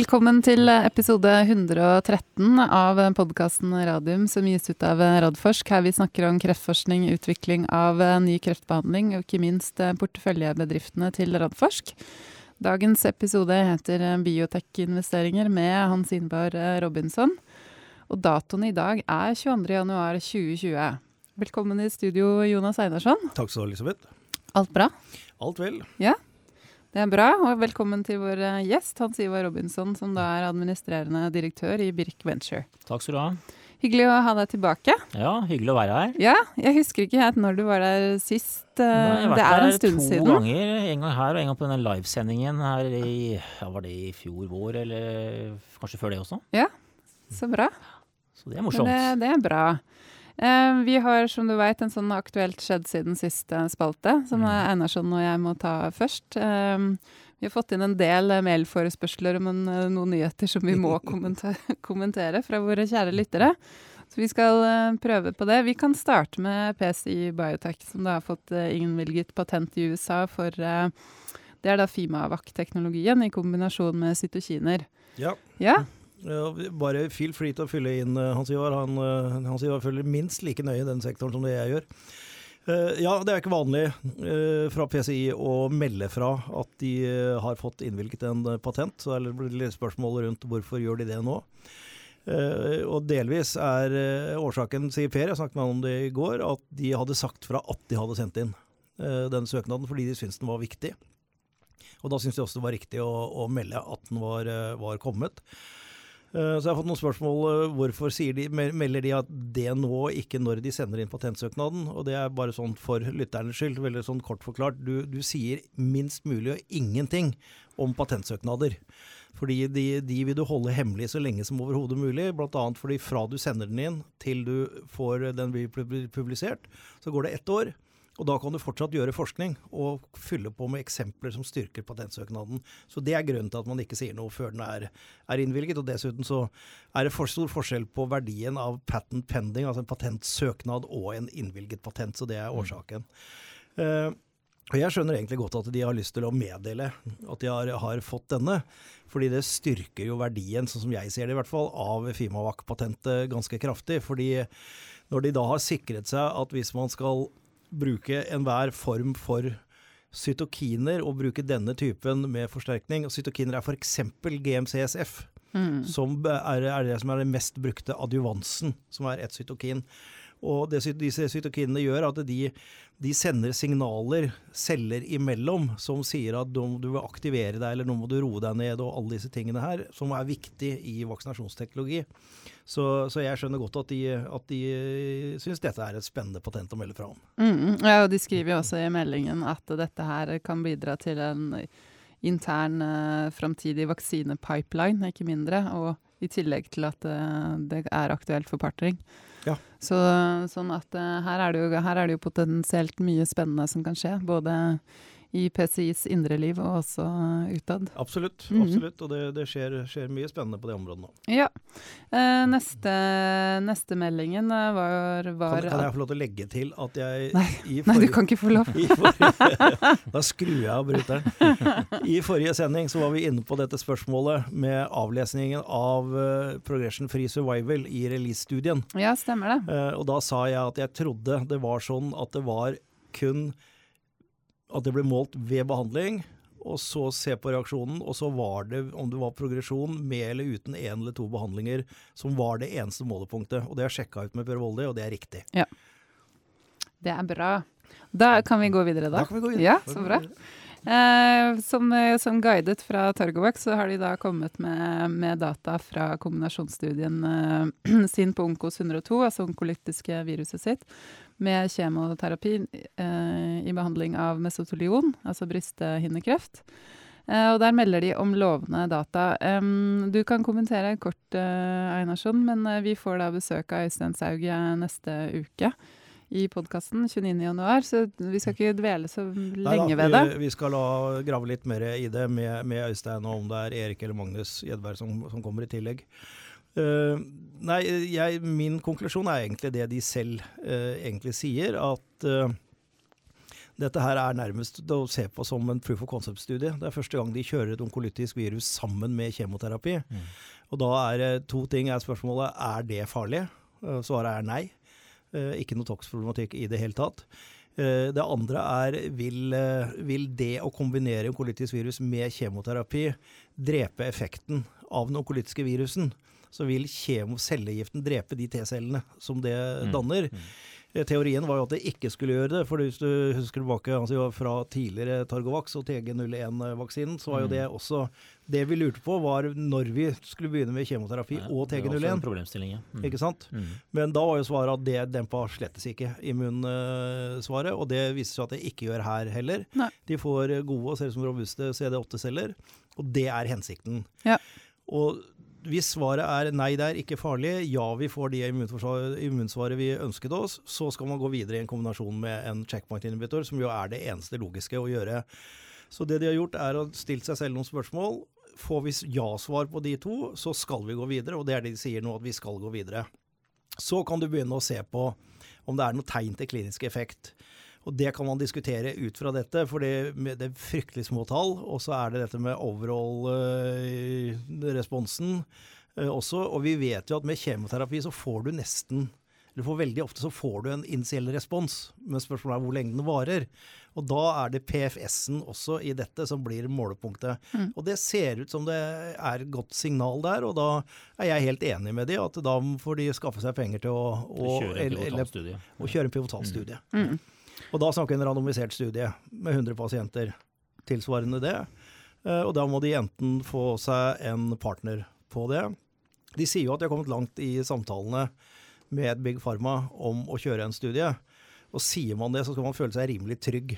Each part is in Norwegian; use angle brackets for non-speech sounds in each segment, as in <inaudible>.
Velkommen til episode 113 av podkasten Radium som gis ut av Radforsk. Her vi snakker om kreftforskning, utvikling av ny kreftbehandling og ikke minst porteføljebedriftene til Radforsk. Dagens episode heter Biotek-investeringer med Hans Invar Robinson. Og datoen i dag er 22.1.2020. Velkommen i studio, Jonas Einarsson. Takk skal du ha, Elisabeth. Alt bra? Alt vel. Ja, det er bra. Og velkommen til vår eh, gjest, Hans Ivar Robinson, som da er administrerende direktør i Birk Venture. Takk skal du ha. Hyggelig å ha deg tilbake. Ja, hyggelig å være her. Ja, jeg husker ikke helt når du var der sist. Nei, det er en stund siden. Jeg har vært der To ganger. En gang her og en gang på denne livesendingen her i ja, Var det i fjor vår, eller kanskje før det også? Ja, så bra. Så det er morsomt. det, det er bra. Eh, vi har, som du vet, en sånn aktuelt skjedd siden siste spalte, som Mm. Einarsson og jeg må ta først. Eh, vi har fått inn en del eh, mailforespørsler om en, noen nyheter som vi må <laughs> kommentere, kommentere fra våre kjære lyttere. Så vi skal prøve på det. Vi kan starte med PCI Biotech, som da har fått innvilget patent i USA for Det er da Fimavac-teknologien i kombinasjon med cytokiner. Ja, Ja, bare feel free til å fylle inn, eh, Hans Ivar. Han, eh, Hans Ivar følger minst like nøye i den sektoren som det jeg gjør. Eh, ja, det er ikke vanlig fra PCI å melde fra at de har fått innvilget en patent. Så det blir litt spørsmål rundt hvorfor gjør de det nå. Uh, og delvis er uh, årsaken, sier Per, jeg snakket med han om det i går, at de hadde sagt fra at de hadde sendt inn uh, den søknaden fordi de syntes den var viktig. Og da syntes de også det var riktig å, å melde at den var, var kommet. Eh, Så jeg har fått noen spørsmål. eh, Hvorfor de, melder de at det nå, ikke når de sender inn patentsøknaden? Og det er bare sånn for lytternes skyld, veldig sånn kort forklart. Du, du sier minst mulig og ingenting om patentsøknader. Fordi de, de vil du holde hemmelig så lenge som overhodet mulig. Bl.a. fordi fra du sender den inn til du får den blir publisert, så går det ett år. Og da kan du fortsatt gjøre forskning og fylle på med eksempler som styrker patentsøknaden. Så det er grunnen til at man ikke sier noe før den er, er innvilget. Og dessuten så er det for stor forskjell på verdien av patent pending, altså en patentsøknad og en innvilget patent. Så det er årsaken. Eh, og jeg skjønner egentlig godt at de har lyst til å meddele at de har, har fått denne. Fordi det styrker jo verdien, sånn som jeg ser det i hvert fall, av Fimavac-patentet ganske kraftig. Fordi når de da har sikret seg at hvis man skal bruke enhver form for cytokiner og bruke denne typen med forsterkning. Og cytokiner er f.eks. GMCSF, Mm. som er, er det som er den mest brukte adjuvansen, som er et cytokin. Og det, disse cytokinene gjør at de, de sender signaler celler imellom som sier at du, du vil aktivere deg, eller nå må du roe deg ned, og alle disse tingene her, som er viktig i vaksinasjonsteknologi. Så, så jeg skjønner godt at de, at de syns dette er et spennende patent å melde fra om. Mm, ja, og de skriver jo også i meldingen at dette her kan bidra til en intern uh, framtidig vaksinepipeline, ikke mindre. Og i tillegg til at eh, det er aktuelt for partnering. Ja. Så, sånn at eh, her, er jo, her er det jo potensielt mye spennende som kan skje. Både i PCIs indre liv og også utad. Absolutt. Mhm. absolutt, Og det, det skjer, skjer mye spennende på det området nå. Ja. Eh, neste, neste meldingen eh, var, var Kan, kan jeg få lov til å legge til at jeg Nei, i Nei, du kan ikke få lov. <laughs> forrige, Da skrur jeg av bryteren. I forrige sending så var vi inne på dette spørsmålet med avlesningen av uh, Progression Free Survival i release-studien. Ja, stemmer det. Eh, og da sa jeg at jeg trodde det var sånn at det var kun at det ble målt ved behandling, og så se på reaksjonen, og så var det om det var progresjon med eller uten én eller to behandlinger, som var det eneste målepunktet. Og det har jeg sjekka ut med Per Voldi, og det er riktig. Det er bra. Da kan vi gå videre, da. Da kan vi gå videre. Ja, så bra. Eh, som, som guidet fra Targovax, så har de da kommet med, med data fra kombinasjonsstudien eh, <clears throat> sin på Onkos 102, altså onkolytiske viruset sitt, med kjemoterapi eh, i behandling av mesotolion, altså brysthinnekreft. Eh, og der melder de om lovende data. Um, du kan kommentere kort, eh, Einarsson, men eh, vi får da besøk av Øystein Saug eh, neste uke i podkasten 29.1, så vi skal ikke dvele så lenge ved det. Vi, vi skal la, grave litt mer i det med, med Øystein, og om det er Erik eller Magnus Gjedberg som, som kommer i tillegg. Eh, nei, jeg, min konklusjon er egentlig det de selv eh, egentlig sier, at eh, Dette her er nærmest å se på som en proof of concept-studie. Det er første gang de kjører et onkolytisk virus sammen med kjemoterapi. Mm. Og da er to ting er spørsmålet er det farlig. Svaret er nei. Ikke noe toksproblematikk i det hele tatt. Det andre er vil, vil det å kombinere onkolytisk virus med kjemoterapi drepe effekten av den onkolytiske virusen? Så vil cellegiften drepe de T-cellene som det danner. Mm. Mm. teorien var jo at det ikke skulle gjøre det. for Hvis du husker tilbake altså fra tidligere Targovax og TG01-vaksinen, så var jo mm. det også Det vi lurte på, var når vi skulle begynne med kjemoterapi ja, og TG01. Mm. Ikke sant? Mm. Men da var jo svaret at det dempa slettes ikke immunsvaret, og det viser seg at det ikke gjør her heller. Nei. De får gode og ser ut som robuste CD8-celler, og det er hensikten. Ja. Og hvis svaret er nei, det er ikke farlig, ja, vi får det immunsvaret vi ønsket oss, så skal man gå videre i en kombinasjon med en checkpoint-inhibitor, som jo er det eneste logiske å gjøre. Så det de har gjort, er å stille seg selv noen spørsmål. Får vi ja-svar på de to, så skal vi gå videre, og det er det de sier nå, at vi skal gå videre. Så kan du begynne å se på om det er noe tegn til klinisk effekt. Og det kan man diskutere ut fra dette, for det, det er fryktelig små tall. Og så er det dette med overall-responsen uh, også. Og vi vet jo at med kjemoterapi så får du nesten eller for veldig ofte så får du en initiell respons, men spørsmålet er hvor lenge den varer. Og da er det PFS-en også i dette som blir målepunktet. Mm. Og det ser ut som det er et godt signal der, og da er jeg helt enig med de at da får de skaffe seg penger til å, å, kjøre, en pivotalstudie. Å kjøre en pivotalstudie. Mm. Mm. Og da snakker vi en randomisert studie med 100 pasienter tilsvarende det. Eh, og da må de enten få seg en partner på det. De sier jo at de har kommet langt i samtalene med Big Pharma om å kjøre en studie. Og sier man det, så skal man føle seg rimelig trygg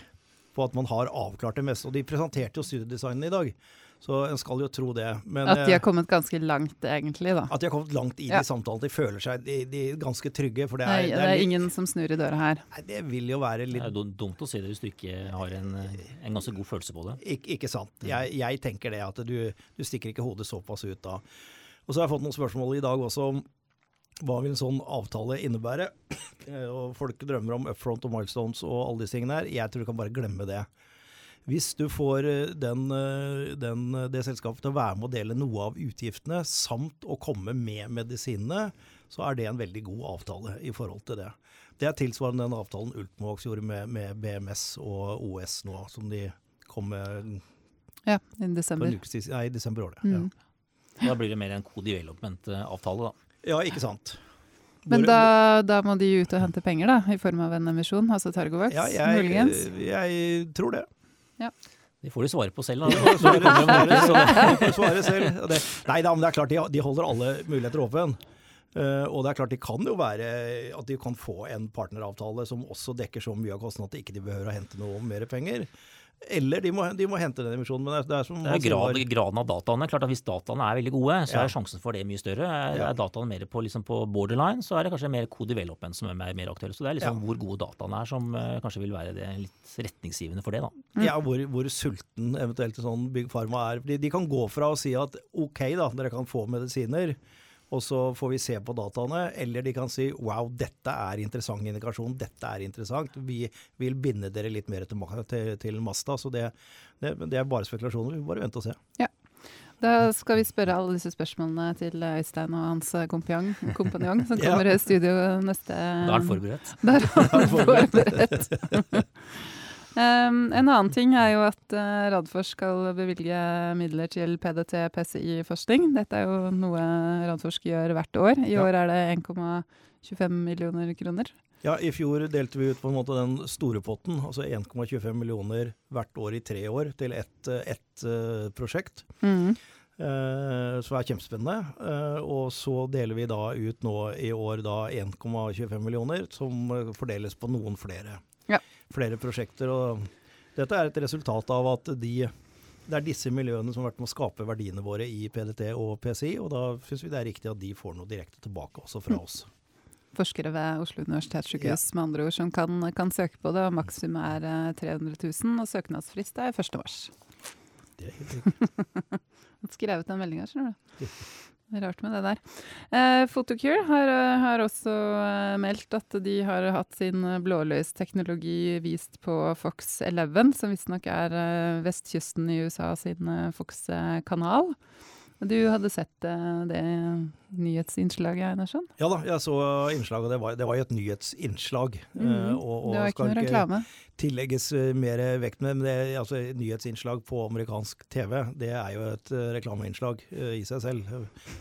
på at man har avklart det meste. Og de presenterte jo studiedesignen i dag. Så en skal jo tro det. Men, at de har eh, kommet ganske langt, egentlig, da. At de har kommet langt i ja. de samtalene. De føler seg de, de ganske trygge. For det er, nei, det er, det er ingen som snur i døra her. Nei, det vil jo være litt Det er dumt å si det hvis du ikke har en, en ganske god følelse på det. Ik ikke sant. Mm. Jeg, jeg, tenker det, at du, du stikker ikke hodet såpass ut da. Og så har jeg fått noen spørsmål i dag også om hva vil en sånn avtale innebære? <clears throat> og Folk drømmer om upfront og milestones og alle disse tingene her. Jeg tror du kan bare glemme det. Hvis du får eh, den, eh, den, eh, det selskapet til å være med å dele noe av utgiftene, samt å komme med medisinene, så er det en veldig god avtale i forhold til det. Det er tilsvarende den avtalen Ultimovax gjorde med, med, BMS og OS nå, som de kom med ja, i desember. Ukes, nei, i desember året. Mm. Ja. Da blir det mer en co-development-avtale, da. Ja, ikke sant. Men da, da, må de ut og hente penger, da, i form av en emisjon, altså Targovax, ja, jeg, muligens? Jeg tror det. Ja. De får du svare på selv. Da. <laughs> svare, svare selv. Det, nei da, men det er klart de, de holder alle muligheter åpne. Uh, og det er klart de kan jo være at de kan få en partneravtale som også dekker så mye av kostnadene at de ikke behøver å hente noe mer penger. Eller de må, de må, hente den emisjonen. Men det er, som det er grad, graden av dataene. Klart at Hvis dataene er veldig gode, så ja. er sjansen for det mye større. Er, ja. er dataene mer på, liksom på, borderline, så er det kanskje mer co-development som er mer, mer aktuelle. Så det er liksom ja. hvor gode dataene er som uh, kanskje vil være det litt retningsgivende for det. da. Mm. Ja, hvor, hvor, sulten eventuelt sånn Big Pharma er. De, de kan gå fra å si at OK, da, dere kan få medisiner og så får vi se på dataene. Eller de kan si wow, dette er interessant indikasjon, dette er interessant. Vi vil binde dere litt mer til, til, til Masta. Så det, det, det, er bare spekulasjoner. Vi får bare vente og se. Ja. Da skal vi spørre alle disse spørsmålene til Øystein og hans kompanjong, som <laughs> kommer ja. i studio neste Da er han forberedt. Da er han <laughs> forberedt. Um, en annen ting er jo at uh, Radforsk skal bevilge midler til PDT-PCI-forskning. Dette er jo noe Radforsk gjør hvert år. I ja. år er det 1,25 millioner kroner. Ja, i fjor delte vi ut på en måte den store potten, altså 1,25 millioner hvert år i tre år til ett et, uh, prosjekt. Mm. Uh, som er kjempespennende. Uh, og så deler vi da ut nå i år 1,25 millioner, som fordeles på noen flere ja. Flere prosjekter. og Dette er et resultat av at de, det er disse miljøene som har vært med å skape verdiene våre i PDT og PCI, og da syns vi det er riktig at de får noe direkte tilbake også fra mm. oss. Forskere ved Oslo universitetssykehus ja. med andre ord som kan, kan, søke på det, og maksimum er 300 eh, 000, og søknadsfrist er 1. mars. Det er helt riktig. <laughs> skrevet den meldinga, skjønner du. <laughs> Rart med det der. Eh, Photocure har, har også eh, meldt at de har hatt sin blålysteknologi vist på Fox 11, som visstnok er eh, vestkysten i USA sin eh, Fox-kanal. Du hadde sett eh, det nyhetsinnslaget, Einarsson? Ja da, jeg så innslaget. Det var, det var jo et nyhetsinnslag. Mm. -hmm. og, og det var ikke noe reklame? tillegges eh, mer vekt med, men det, altså, nyhetsinnslag på amerikansk TV, det er jo et reklameinnslag i seg selv.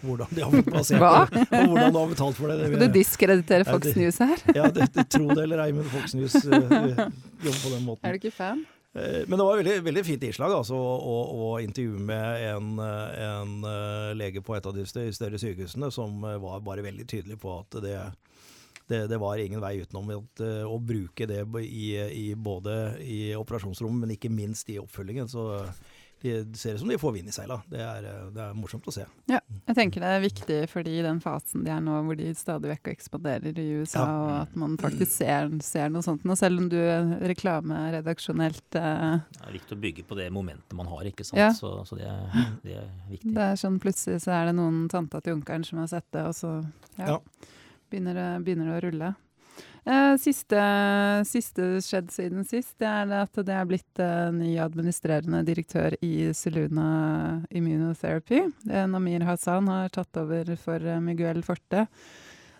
Hvordan de har basert det, og hvordan de har betalt for det. det Skal du diskreditere Fox News her? ja, det, det, tro det eller ei, men Fox News jobber på den måten. Er du ikke fan? Eh, Men det var veldig, veldig fint innslag altså, å, å intervjue med en, eh, en eh, lege på et av de større sykehusene som var bare veldig tydelig på at det, det, det var ingen vei utenom at, å bruke det i, i både i operasjonsrommet, men ikke minst i oppfølgingen. Så de ser ut som de får vind i seila. Det, er, eh, det er morsomt å se. Jeg tenker det er viktig fordi i den fasen de er nå, hvor de stadig vekk ekspanderer i USA, Ja. og at man faktisk ser, ser noe sånt nå, selv om du reklame reklameredaksjonelt eh, Det er viktig å bygge på det momentet man har, ikke sant. Ja. Så, så det, er- <laughs> det er viktig. Det er sånn plutselig så er det noen tanta til onkelen som har sett det, og så ja, Ja. Begynner, det, begynner det å rulle. Eh, siste, siste skjedd siden sist, det er at det er blitt eh, ny administrerende direktør i Seluna Immunotherapy. Eh, Namir Hassan har tatt over for Miguel Forte.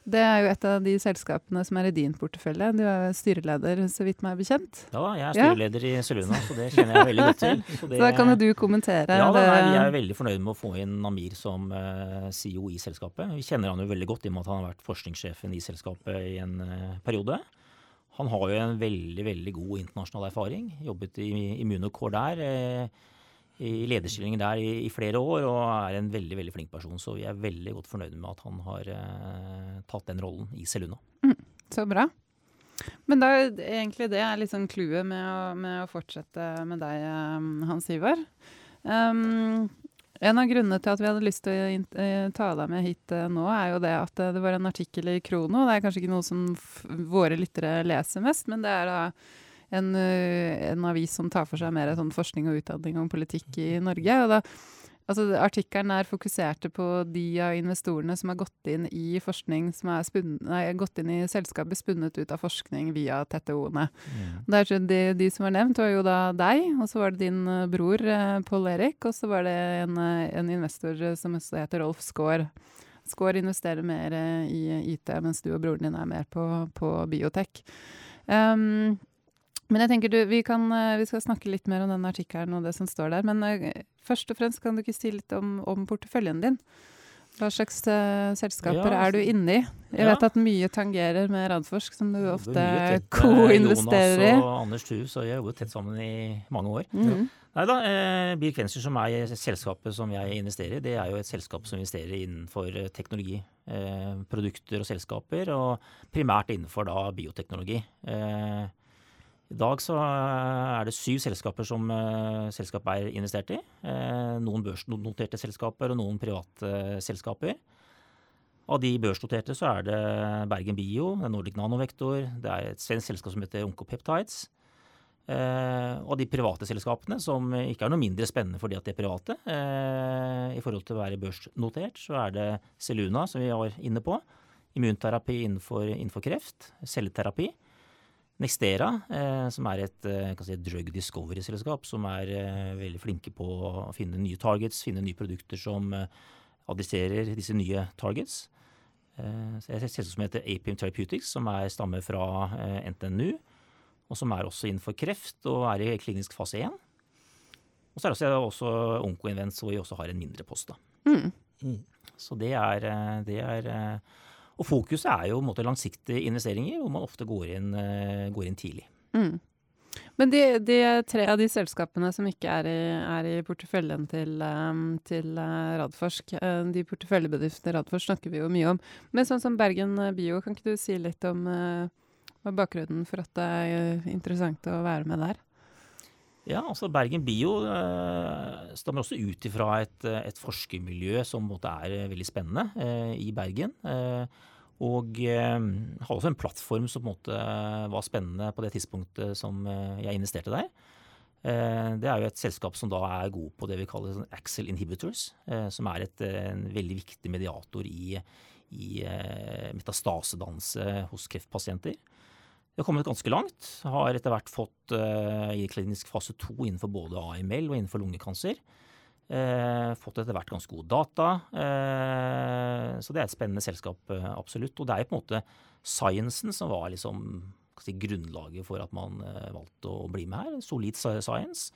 Det er jo et av de selskapene som er i din portefølje. Du er styreleder, så vidt meg bekjent. Ja, jeg er Ja. styreleder i Seluna, så det kjenner jeg veldig godt til. <laughs> Så det, Så da kan jo du kommentere ja, da, det. nei, Vi er veldig fornøyd med å få inn Namir som eh, CEO i selskapet. Vi kjenner han jo veldig godt i og med at han har vært forskningssjefen i selskapet i en eh, periode. Han har jo en veldig veldig god internasjonal erfaring. Jobbet i Immunocore der, eh, i lederstillinger der i, i flere år, og er en veldig veldig flink person. Så vi er veldig godt fornøyde med at han har eh, tatt den rollen i Seluna. Så bra. Men da, egentlig det er liksom clouet med, med å fortsette med deg, um, Hans Ivar. Um, en av grunnene til at vi hadde lyst til å eh, ta deg med hit eh, nå, er jo det at eh, det var en artikkel i Krono. Det er kanskje ikke noe som våre lyttere leser mest, men det er da en, eh, en avis som tar for seg mer sånn forskning og utdanning om politikk i Norge. Og da, altså, Artikkelen er fokuserte på de av investorene som har gått inn i forskning som er spunnet, nei, gått inn i selskapet spunnet ut av forskning via TTO-ene. Er de, de som var nevnt, var jo da deg, og så var det din eh, bror eh, Pål Erik, og så var det en, eh, en investor som også heter Rolf Skaar. Skaar investerer mer eh, i IT, mens du og broren din er mer på, på biotek. Um, men jeg tenker du, vi, kan, eh, vi skal snakke litt mer om den artikkelen og det som står der. Men eh, først og fremst kan du ikke si litt om, om porteføljen din? Hva slags uh, selskaper Ja, er du inne i? Jeg ja. vet at mye tangerer med Radforsk, som du ja, ofte co-investerer i. Jonas og Anders Thu, så jeg jobbet tett sammen i mange år. Mhm. Nei da, eh, Birk Venture, som er selskapet som jeg investerer i, det er jo et selskap som investerer innenfor teknologi, eh, produkter og selskaper, og primært innenfor da bioteknologi. Eh, I dag så er det syv selskaper som eh, selskapet er investert i. Eh, noen børsnoterte selskaper og noen private eh, selskaper. Av de børsnoterte så er det Bergen Bio, det er Nordic Nanovektor, det er et svensk selskap som heter Onkopeptides. Eh, og de private selskapene, som ikke er noe mindre spennende fordi at de er private. Eh, I forhold til å være børsnotert, så er det Seluna, som vi var inne på. Immunterapi innenfor, innenfor kreft. Celleterapi. Nextera, eh, som er et eh, si, drug discovery-selskap, som er eh, veldig flinke på å finne nye targets, finne nye produkter som eh, adresserer disse nye targets. Eh, så det er et selskap som heter Apim Therapeutics, som er, stammer fra eh, NTNU og som er også innenfor kreft og er i klinisk fase 1. Og så er det også, også Oncoinvents, hvor vi også har en mindre post. Mm. Mm. Så det er, eh, det er eh, Og fokuset er jo måte langsiktige investeringer, hvor man ofte går inn, eh, går inn tidlig. Mm. Men de, de tre av de selskapene som ikke er i, er i porteføljen til, um, til uh, Radforsk, de porteføljebedriftene Radforsk snakker vi jo mye om. Men sånn som Bergen Bio, kan ikke du si litt om hva bakgrunnen for at det er interessant å være med der? Ja, altså Bergen Bio eh, stammer også ut ifra et, et forskermiljø som er eh, veldig spennende eh, i Bergen. Eh, og eh, har også en plattform som på en måte var spennende på det tidspunktet som eh, jeg investerte der. Det er jo et selskap som da er god på det vi kaller sånn Axel inhibitors, som er et, en veldig viktig mediator i, i metastasedanse hos kreftpasienter. Det har kommet ganske langt. Har etter hvert fått i klinisk fase to innenfor både AML og innenfor lungekancer. Uh, fått etter hvert ganske god data. Uh, så det er et spennende selskap, eh, absolutt. Og det er jo på en måte sciencen som var liksom si, grunnlaget for at man eh, valgte å bli med her. Solid science.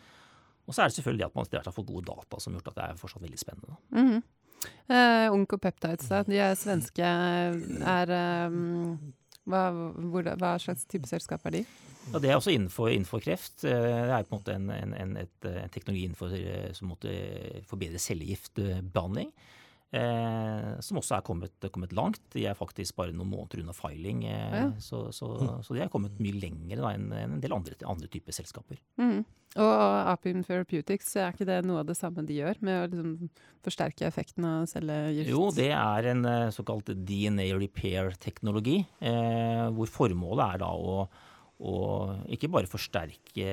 Og så er det selvfølgelig det at man har fått gode data som har gjort at det er fortsatt veldig spennende. Mm -hmm. Uh, Onkopeptides. De er svenske. Er um, hva, hvor, hva slags type selskap er de? Ja, Det er også innenfor, innenfor, kreft. Eh, det er på en måte en, en, en, et, en teknologi innenfor, eh, som måtte forbedre cellegiftbehandling. Eh, som også er kommet, kommet, langt. De er faktisk bare noen måneder unna filing. Eh, ja. så, så, så, de er kommet mye lenger enn en del andre, andre typer selskaper. Mm. Og Apium Therapeutics, er ikke det noe av det samme de gjør? Med å liksom forsterke effekten av cellegift? Jo, det er en såkalt DNA repair-teknologi. Eh, hvor formålet er da å og ikke bare forsterke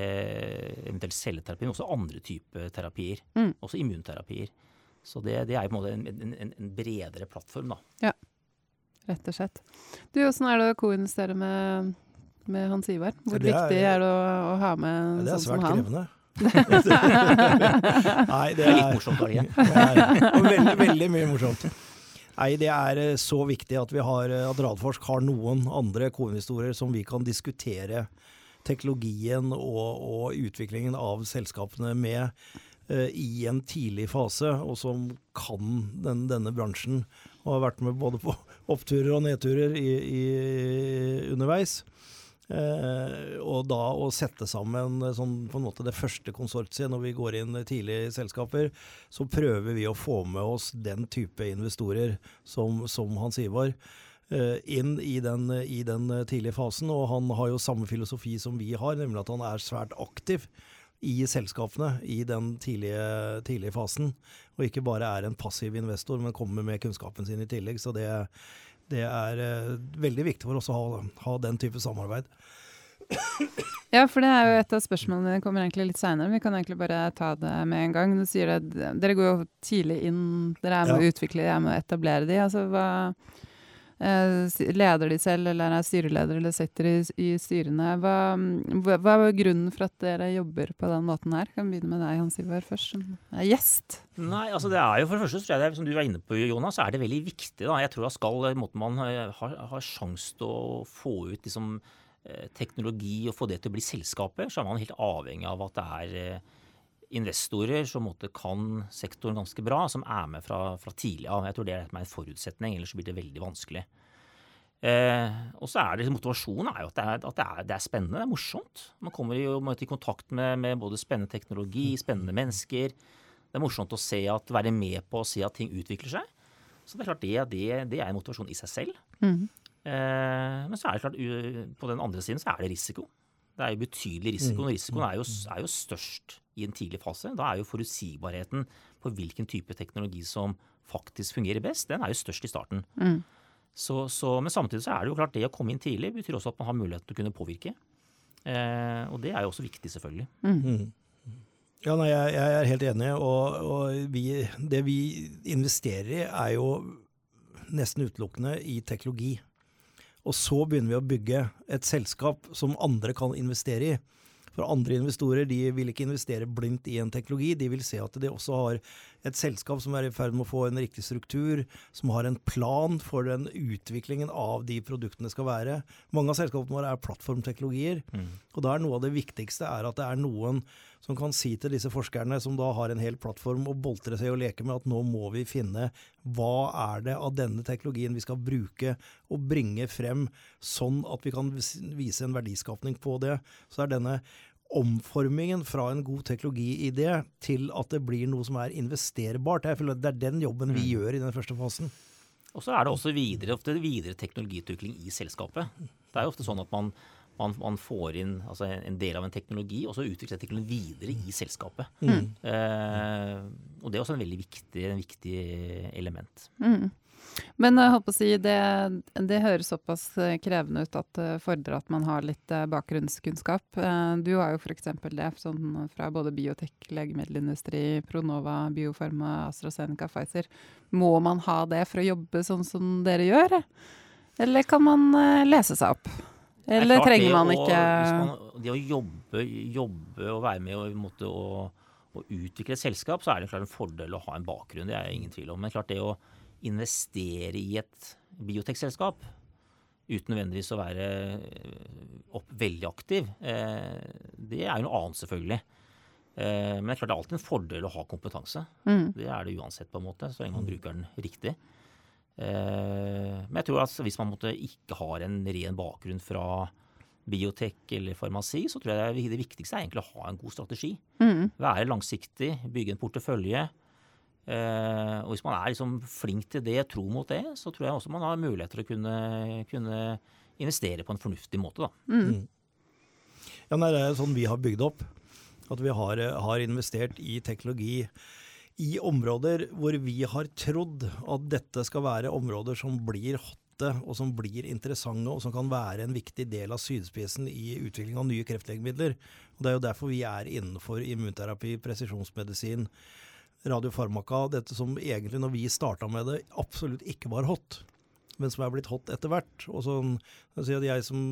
eventuelt celleterapi, men også andre typer terapier. Mm. Også immunterapier. Så det, det, er på en måte en, en, en, bredere plattform, da. Ja, rett og slett. Du, Åssen er det å koinvestere med, med, Hans Ivar? Hvor er, viktig er det å, å, ha med ja, sånn som han? Krevende. <laughs> Nei, det er, det er litt morsomt, da <laughs> veldig, veldig mye morsomt. Nei, det er eh, så viktig at, vi har, eh, at Radforsk har noen andre koinvestorer som vi kan diskutere teknologien og, og utviklingen av selskapene med i en tidlig fase, og som kan den, denne bransjen og har vært med både på oppturer og nedturer i, i, underveis. Eh, og da å sette sammen eh, sånn, på en måte det første konsortiet når vi går inn tidlig i selskaper, så prøver vi å få med oss den type investorer som, som Hans Ivar eh, inn i den, i den, tidlige fasen. Og han har jo samme filosofi som vi har, nemlig at han er svært aktiv i selskapene i den tidlige, tidlige fasen. Og ikke bare er en passiv investor, men kommer med kunnskapen sin i tillegg. Så det, det er uh, veldig viktig for oss å ha, ha, den type samarbeid. Ja, for det er jo et av spørsmålene det kommer egentlig litt seinere. Vi kan egentlig bare ta det med en gang. Du sier at dere går jo tidlig inn, dere er med ja. å utvikle, dere er med å etablere de. Altså hva eh, Leder de selv, eller er styreleder, eller sitter i, i styrene? Hva, hva, er grunnen for at dere jobber på den måten her? Kan vi begynne med deg, Hans Ivar, først, som er gjest. Nei, altså det er jo for det første, tror jeg det, som du var inne på, Jonas, er det veldig viktig. da. Jeg tror at skal måten man har, har sjanse til å få ut liksom Eh, teknologi og få det til å bli selskaper, så er man helt avhengig av at det er eh, investorer som måtte kan sektoren ganske bra, som er med fra, fra tidlig av. Jeg tror det er en forutsetning, ellers blir det veldig vanskelig. Eh, og så er det Motivasjonen er jo at, det er, at det, er, det er, spennende, det er morsomt. Man kommer jo i kontakt med, med, både spennende teknologi, spennende mennesker. Det er morsomt å se at, være med på å se at ting utvikler seg. Så det er klart det, det, det er en motivasjon i seg selv. Mm. Eh, men så er det klart, på den andre siden så er det risiko. Det er jo betydelig risiko. og mm. Risikoen er jo, er jo, størst i en tidlig fase. Da er jo forutsigbarheten på hvilken type teknologi som faktisk fungerer best, den er jo størst i starten. Mm. Så, så, men samtidig så er det jo klart det å komme inn tidlig betyr også at man har mulighet til å kunne påvirke. Eh, og det er jo også viktig, selvfølgelig. Mm. mm. Ja, nei, jeg, jeg, er helt enig. Og, og vi, det vi investerer i, er jo nesten utelukkende i teknologi. Og så begynner vi å bygge et selskap som andre kan investere i. For andre investorer de vil ikke investere blindt i en teknologi, de vil se at de også har et selskap som er i ferd med å få en riktig struktur, som har en plan for den utviklingen av de produktene skal være. Mange av selskapene våre er plattformteknologier, mm. og da er noe av det viktigste er at det er noen som kan si til disse forskerne, som da har en hel plattform å boltre seg og leke med, at nå må vi finne hva er det av denne teknologien vi skal bruke og bringe frem, sånn at vi kan vise en verdiskapning på det. Så er denne omformingen fra en god teknologiidé til at det blir noe som er investerbart. Jeg føler at Det er den jobben vi mm. gjør i den første fasen. Og så er det også videre, ofte videre teknologiutvikling i selskapet. Det er jo ofte sånn at man man, man, får inn altså en del av en teknologi, og så utvikler teknologien videre i selskapet. Mm. Eh, og det er også en veldig viktig, en viktig element. Mm. Men jeg håper å si, det, det høres såpass eh, krevende ut at det fordrer at man har litt eh, bakgrunnskunnskap. Eh, du har jo f.eks. det sånn fra både biotek, legemiddelindustri, Pronova, Biofarma, AstraZeneca, Pfizer. Må man ha det for å jobbe sånn som dere gjør? Eller kan man lese seg opp? Eller trenger man ikke man, Det å jobbe, jobbe, og være med og, måte, å, å utvikle et selskap, så er det klart en fordel å ha en bakgrunn. Det er ingen tvil om. Men klart det å investere i et biotekselskap uten nødvendigvis å være eh, opp, veldig aktiv, eh, det er jo noe annet, selvfølgelig. Eh, men det er klart det er alltid en fordel å ha kompetanse. Mm. Det er det uansett, på en måte, så lenge man bruker den riktig. men jeg tror at hvis man ikke har en ren bakgrunn fra biotek eller farmasi, så tror jeg det viktigste er egentlig å ha en god strategi. Mm. Være langsiktig, bygge en portefølje Eh, og hvis man er liksom flink til det, tro mot det, så tror jeg også man har mulighet til å kunne, kunne investere på en fornuftig måte. Da. Mm. mm. Ja, det er sånn vi har bygd opp. At vi har, har, investert i teknologi i områder hvor vi har trodd at dette skal være områder som blir hotte, og som blir interessante, og som kan være en viktig del av sydspissen i utvikling av nye kreftlegemidler. Og Det er jo derfor vi er innenfor immunterapi, presisjonsmedisin, radiofarmaka, dette som egentlig når vi starta med det, absolutt ikke var hot, men som er blitt hot etter hvert. Og sånn, jeg, jeg som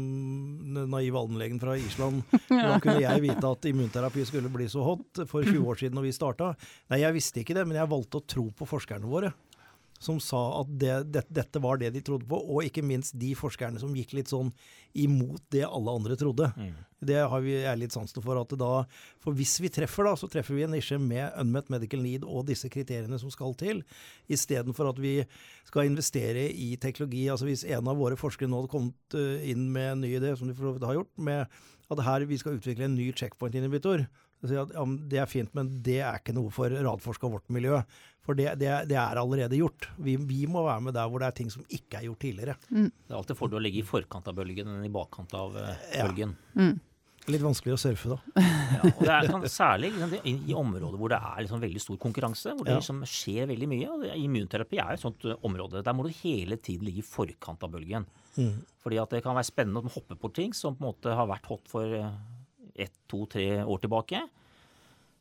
naiv allmennlegen fra Island, <laughs> hvordan kunne jeg vite at immunterapi skulle bli så hot for 20 år siden når vi starta? Nei, jeg visste ikke det, men jeg valgte å tro på forskerne våre som sa at det, det, dette var det de trodde på, og ikke minst de forskerne som gikk litt sånn imot det alle andre trodde. Mm. Det har vi er litt sansen for. at da, For hvis vi treffer, da, så treffer vi en nisje med unmet medical need og disse kriteriene som skal til, istedenfor at vi skal investere i teknologi. altså Hvis en av våre forskere nå hadde kommet eh, inn med en ny idé, som de for så vidt har gjort, med at her vi skal utvikle en ny checkpoint-inhibitor, ja, det er fint, men det er ikke noe for radforska vårt miljø. For det, det, det er allerede gjort. Vi, vi, må være med der hvor det er ting som ikke er gjort tidligere. Mm. Det er alltid fordel å ligge i forkant av bølgen enn i bakkant av uh, bølgen. Ja. Mm. Litt vanskelig å surfe, da. <laughs> ja, og det er sånn, <laughs> Særlig liksom, i, områder hvor det er liksom, veldig stor konkurranse, hvor det ja. liksom, skjer veldig mye. og Immunterapi er et sånt uh, område. Der må du hele tiden ligge i forkant av bølgen. Mm. Fordi at det kan være spennende å hoppe på ting som på en måte har vært hot for uh, ett, to, tre år tilbake.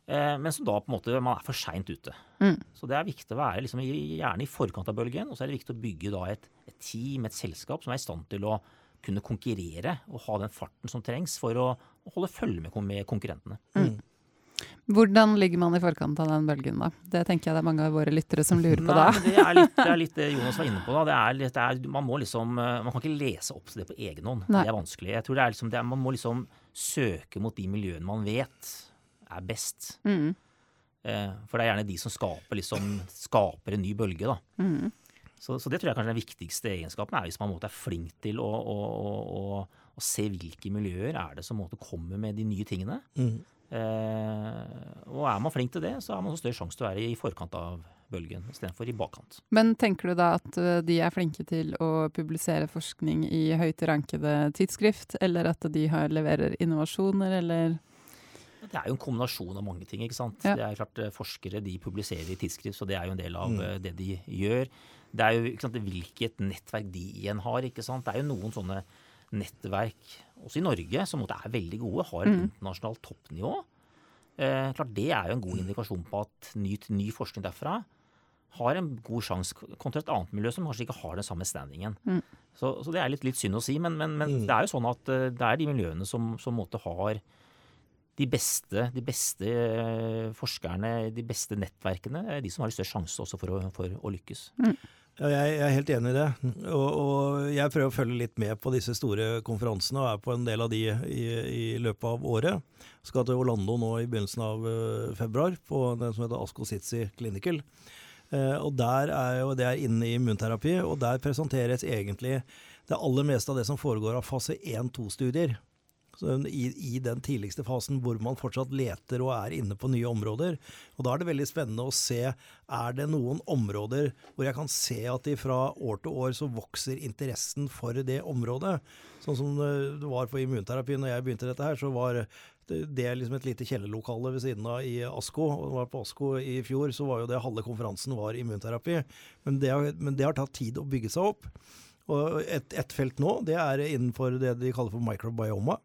Eh, men som da på en måte man er for seint ute. Mm. Så det er viktig å være liksom, gjerne i forkant av bølgen. Og så er det viktig å bygge da et, et, team, et selskap, som er i stand til å kunne konkurrere og ha den farten som trengs for å, å holde følge med, med konkurrentene. Mm. Hvordan ligger man i forkant av den bølgen, da? Det tenker jeg det er mange av våre lyttere som lurer på da. Nei, det, er litt, det er litt <laughs> det Jonas var inne på. da. Det er litt, det er, man, må liksom, eh, man kan ikke lese opp til det på egen hånd. Nei. Det er vanskelig. Jeg tror det er liksom, det er, Man må liksom søke mot de miljøene man vet er best. Mm. Eh, for det er gjerne de som skaper, liksom, skaper en ny bølge. da. Mm. Så, så, det tror jeg kanskje den viktigste egenskapen er hvis man er flink til å, å, å, å, se hvilke miljøer er det som måte, kommer med de nye tingene. Mm. Eh, og er man flink til det, så har man større sjanse til å være i forkant av bølgen istedenfor i bakkant. Men tenker du da at eh, de er flinke til å publisere forskning i høyt rankede tidsskrift, eller at de har, leverer innovasjoner, eller det er jo en kombinasjon av mange ting. ikke sant? Ja. Det er klart eh, Forskere de publiserer i tidsskrift, så det er jo en del av mm. Eh, det de gjør. Det er jo ikke sant, hvilket nettverk de igjen har. ikke sant? Det er jo noen sånne nettverk, også i Norge, som er veldig gode, har et mm. internasjonalt toppnivå. Eh, klart Det er jo en god mm. indikasjon på at ny, ny forskning derfra har en god sjanse kontra et annet miljø som kanskje ikke har den samme standingen. Mm. Så, så, det er litt, litt, synd å si, men, men, men mm. det er jo sånn at uh, det er de miljøene som, som måtte har de beste, de beste, eh, forskerne, de beste nettverkene, er de som har størst sjanse også for å, for å lykkes. Mm. Ja, jeg, er helt enig i det. Og, og, jeg prøver å følge litt med på disse store konferansene, og er på en del av de i, i løpet av året. Skal til Orlando nå i begynnelsen av uh, februar, på den som heter Asko Sitsi Clinical. Uh, og der er jo, Det er inne i immunterapi, og der presenteres egentlig det aller meste av det som foregår av fase 1-2-studier i, i, den tidligste fasen hvor man fortsatt leter og er inne på nye områder. Og Da er det veldig spennende å se er det noen områder hvor jeg kan se at fra år til år så vokser interessen for det området. Sånn som det var på immunterapi når jeg begynte dette her, så var det er liksom et lite kjellerlokale ved siden av i Asko. og var På Asko i fjor så var jo det halve konferansen var immunterapi. Men det, men det har tatt tid å bygge seg opp. Og et, et, felt nå det er innenfor det de kaller for microbioma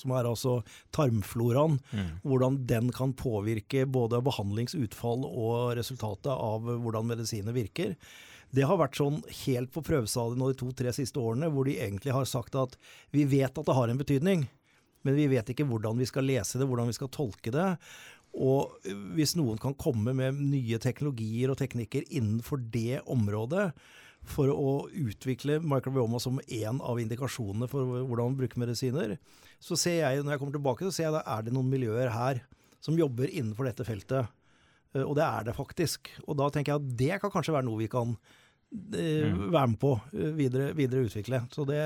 som er altså tarmfloraen. Mm. Hvordan den kan påvirke både behandlingsutfall og resultatet av hvordan medisiner virker. Det har vært sånn helt på prøvestadiet nå de to-tre siste årene, hvor de egentlig har sagt at vi vet at det har en betydning, men vi vet ikke hvordan vi skal lese det, hvordan vi skal tolke det. Og hvis noen kan komme med nye teknologier og teknikker innenfor det området, for å utvikle microbioma som én av indikasjonene for hvordan man bruker medisiner, så ser jeg når jeg kommer tilbake, så ser jeg da er det noen miljøer her som jobber innenfor dette feltet. Eh, og det er det faktisk. Og da tenker jeg at det kan kanskje være noe vi kan eh, mm. være med på eh, videre, videre utvikle. Så det,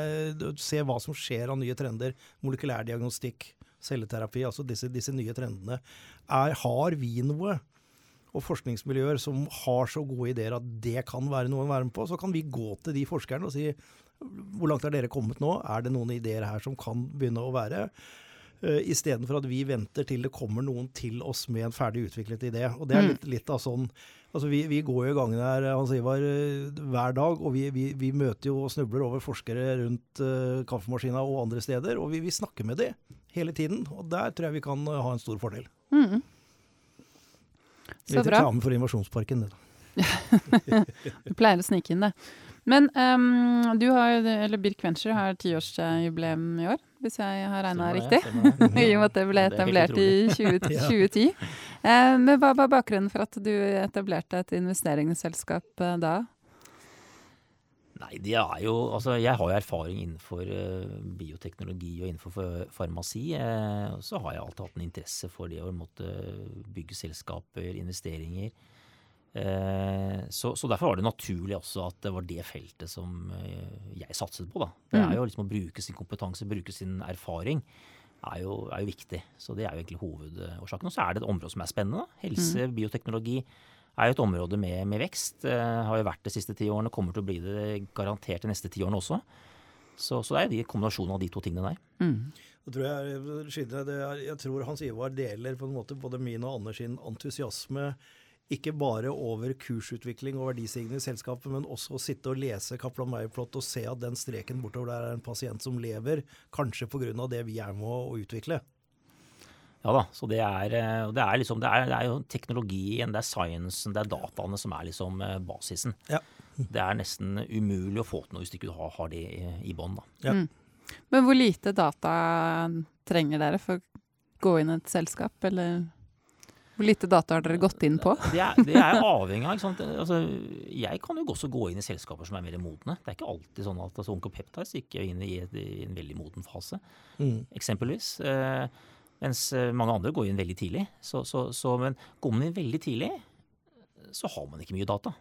se hva som skjer av nye trender. Molekylærdiagnostikk, celleterapi, altså disse, disse nye trendene. Er, har vi noe? Og forskningsmiljøer som har så gode ideer at det kan være noe å være med på, så kan vi gå til de forskerne og si hvor langt har dere kommet nå? Er det noen ideer her som kan begynne å være? Uh, Istedenfor at vi venter til det kommer noen til oss med en ferdig utviklet idé. Og det er mm. litt, litt av sånn Altså vi, vi, går jo i gangene her Hans Ivar, uh, hver dag, og vi, vi, vi, møter jo og snubler over forskere rundt uh, kaffemaskina og andre steder. Og vi, snakker med dem hele tiden. Og der tror jeg vi kan ha en stor fordel. Mm. Så Litt reklame for Innovasjonsparken, det <laughs> du pleier å snike inn det. Men um, du har, eller Birk Venture har tiårsjubileum i år, hvis jeg har regna riktig? <laughs> I og med at det ble etablert i 20, 2010. Uh, men hva var bakgrunnen for at du etablerte et investeringsselskap uh, da? Nei, det er jo Altså, jeg har jo erfaring innenfor uh, bioteknologi og innenfor farmasi. Uh, og så har jeg alltid hatt en interesse for det å måtte bygge selskaper, investeringer. Uh, så, så, derfor var det naturlig også at det var det feltet som jeg satset på, da. Det er mm. jo liksom å bruke sin kompetanse, bruke sin erfaring. Er jo, er jo viktig. Så det er jo egentlig hovedårsaken. Og så er det et område som er spennende. Helse, mm. bioteknologi er jo et område med, med vekst. Eh, har jo vært det de siste ti årene, kommer til å bli det garantert de neste ti årene også. Så, så det er jo kombinasjonen av de to tingene der. Mm. Tror jeg, jeg, tror Hans Ivar deler på en måte både min og Anders sin entusiasme ikke bare over kursutvikling og verdistigning i selskapet, men også å sitte og lese Kaplan Meier-plott og se at den streken bortover der er en pasient som lever, kanskje pga. det vi er med å utvikle. Ja da. Så det er, eh, det er, liksom, det er, det er jo teknologien, det er sciencen, det er dataene som er liksom eh, basisen. Ja. Det er nesten umulig å få til noe hvis du ikke har, har det i, i bånn. Ja. Mm. Men hvor lite data trenger dere for å gå inn i et selskap, eller hvor lite data har dere gått inn på? <laughs> Det er, det er avhengig av. Altså, jeg kan jo også gå inn i selskaper som er mer modne. Det er ikke alltid sånn at altså, Oncopeptides gikk inn i, i, en veldig moden fase, mm. eksempelvis. Eh, mens eh, mange andre går inn veldig tidlig. Så, så, så, men går man inn veldig tidlig, så har man ikke mye data.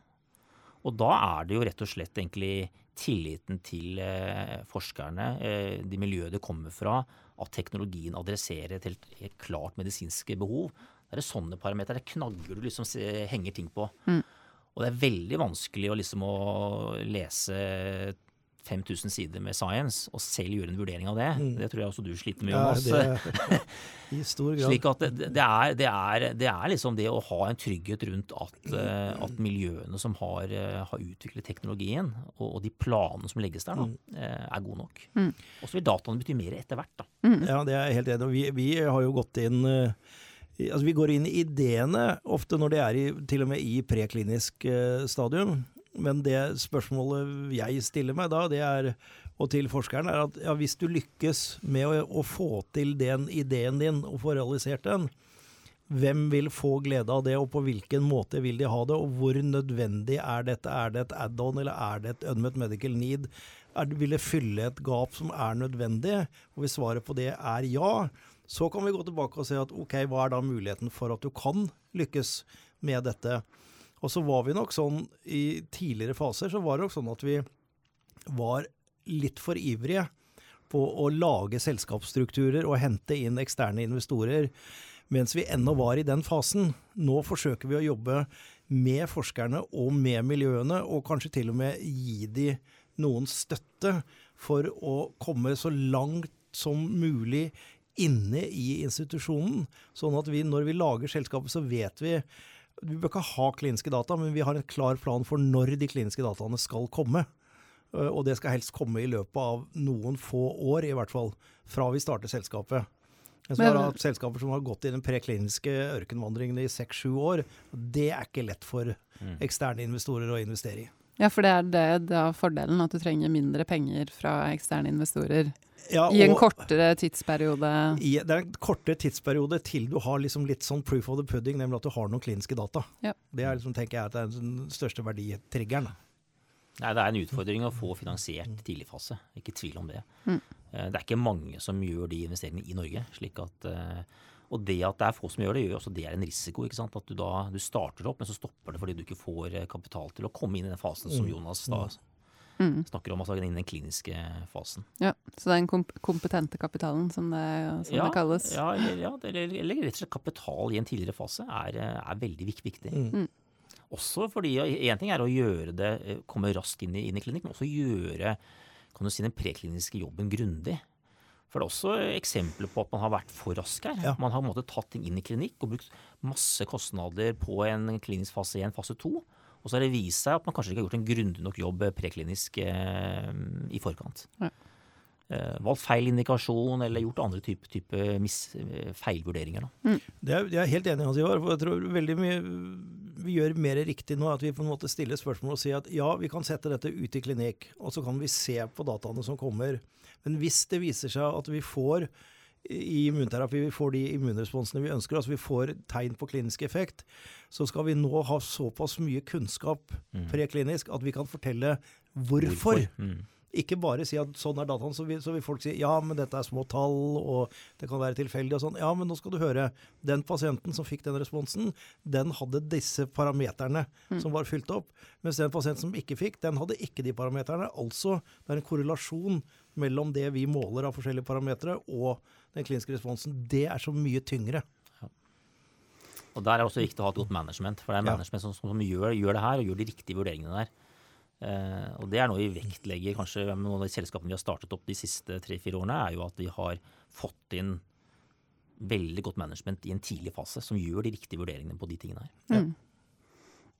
Og da er det jo rett og slett egentlig tilliten til eh, forskerne, eh, de miljøet det kommer fra, at teknologien adresserer et helt, helt klart medisinske behov. Det er sånne parametere. Det knagger du liksom henger ting på. Mm. Og det er veldig vanskelig å liksom å lese 5000 sider med science, og selv gjøre en vurdering av det. Mm. Det tror jeg også du sliter med, Jonas. Ja, <laughs> I stor grad. Slik at det, det, er, det, er, det, er, liksom det å ha en trygghet rundt at, uh, at miljøene som har, uh, har, utviklet teknologien, og, og, de planene som legges der, da, mm. uh, er gode nok. Mm. Og så vil dataene bety mer etter hvert. da. Mm. Ja, det er jeg helt enig i. Vi, vi har jo gått inn Altså, vi går inn i ideene ofte når det er i, til og med i preklinisk stadium. Men det spørsmålet jeg stiller meg da, det er, og til forskeren, er at ja, hvis du lykkes med å, å, få til den ideen din og få realisert den, hvem vil få glede av det, og på hvilken måte vil de ha det, og hvor nødvendig er dette? Er det et add-on, eller er det et unmet medical need? Er, vil det fylle et gap som er nødvendig? Og hvis svaret på det er ja, så kan vi gå tilbake og se at ok, hva er da muligheten for at du kan lykkes med dette? Og så var vi nok sånn i tidligere faser så var det nok sånn at vi var litt for ivrige på å lage selskapsstrukturer og hente inn eksterne investorer mens vi ennå var i den fasen. Nå forsøker vi å jobbe med forskerne og med miljøene, og kanskje til og med gi de noen støtte for å komme så langt som mulig inne i institusjonen. Sånn at vi, når vi lager selskapet, så vet vi Vi bør ikke ha kliniske data, men vi har en klar plan for når de kliniske dataene skal komme. Og det skal helst komme i løpet av noen få år, i hvert fall. Fra vi starter selskapet. Men har hatt selskaper som har gått i den prekliniske ørkenvandringen i seks-sju år. Det er ikke lett for mm. eksterne investorer å investere i. Ja, for det er det da fordelen, at du trenger mindre penger fra eksterne investorer ja, I en kortere tidsperiode? I, det er en kortere tidsperiode til du har liksom litt sånn proof of the pudding, nemlig at du har noen kliniske data. Ja. Det er liksom, tenker jeg at det er den største verditriggeren. Nei, Det er en utfordring å få finansiert tidligfase, ikke tvil om det. Mm. Eh, det er ikke mange som gjør de investeringene i Norge. slik at eh, og det at det er få som gjør det, gjør også det er en risiko. ikke sant? At du da du starter opp, men så stopper det fordi du ikke får eh, kapital til å komme inn i den fasen som mm. Jonas da mm mm. snakker om, altså innen den kliniske fasen. Ja, Så det er den komp kompetente kapitalen, som det, som ja, det kalles? Ja, eller, ja, eller, eller, rett og slett kapital i en tidligere fase er, er veldig viktig. Mm. mm. Også fordi én ting er å gjøre det, eh, komme raskt inn i, inn i klinikk, men også gjøre kan du si, den prekliniske jobben grundig. For det er også eksempler på at man har vært for rask her. Ja. Man har på en måte, tatt ting inn i klinikk og brukt masse kostnader på en klinisk fase 1, fase 2. Og så har det vist seg at man kanskje ikke har gjort en grundig nok jobb preklinisk eh, i forkant. Ja. Eh, valgt feil indikasjon eller gjort andre type, type eh, feilvurderinger. Mm. Det er, jeg er helt enig i Ivar. for jeg tror veldig mye vi gjør mer riktig nå. At vi på en måte stiller spørsmål og sier at ja, vi kan sette dette ut i klinikk, og så kan vi se på dataene som kommer. Men hvis det viser seg at vi får i immunterapi vi får de immunresponsene vi ønsker, altså vi får tegn på klinisk effekt, så skal vi nå ha såpass mye kunnskap mm. preklinisk at vi kan fortelle hvorfor. hvorfor? Mm. Ikke bare si at sånn er dataen, så vil, så vil, folk si ja, men dette er små tall, og det kan være tilfeldig og sånn. Ja, men nå skal du høre. Den pasienten som fikk den responsen, den hadde disse parameterne mm. som var fylt opp. Mens den pasienten som ikke fikk, den hadde ikke de parameterne. Altså, det er en korrelasjon mellom det vi måler av forskjellige parametere, og den kliniske responsen. Det er så mye tyngre. Ja. Og Der er det også viktig å ha et godt management. For det er management som, som gjør, gjør, det her, og gjør de riktige vurderingene der. Eh, og Det er noe vi vektlegger kanskje med noen av de selskapene vi har startet opp de siste tre-fire årene, er jo at vi har fått inn veldig godt management i en tidlig fase, som gjør de riktige vurderingene på de tingene her. Mm.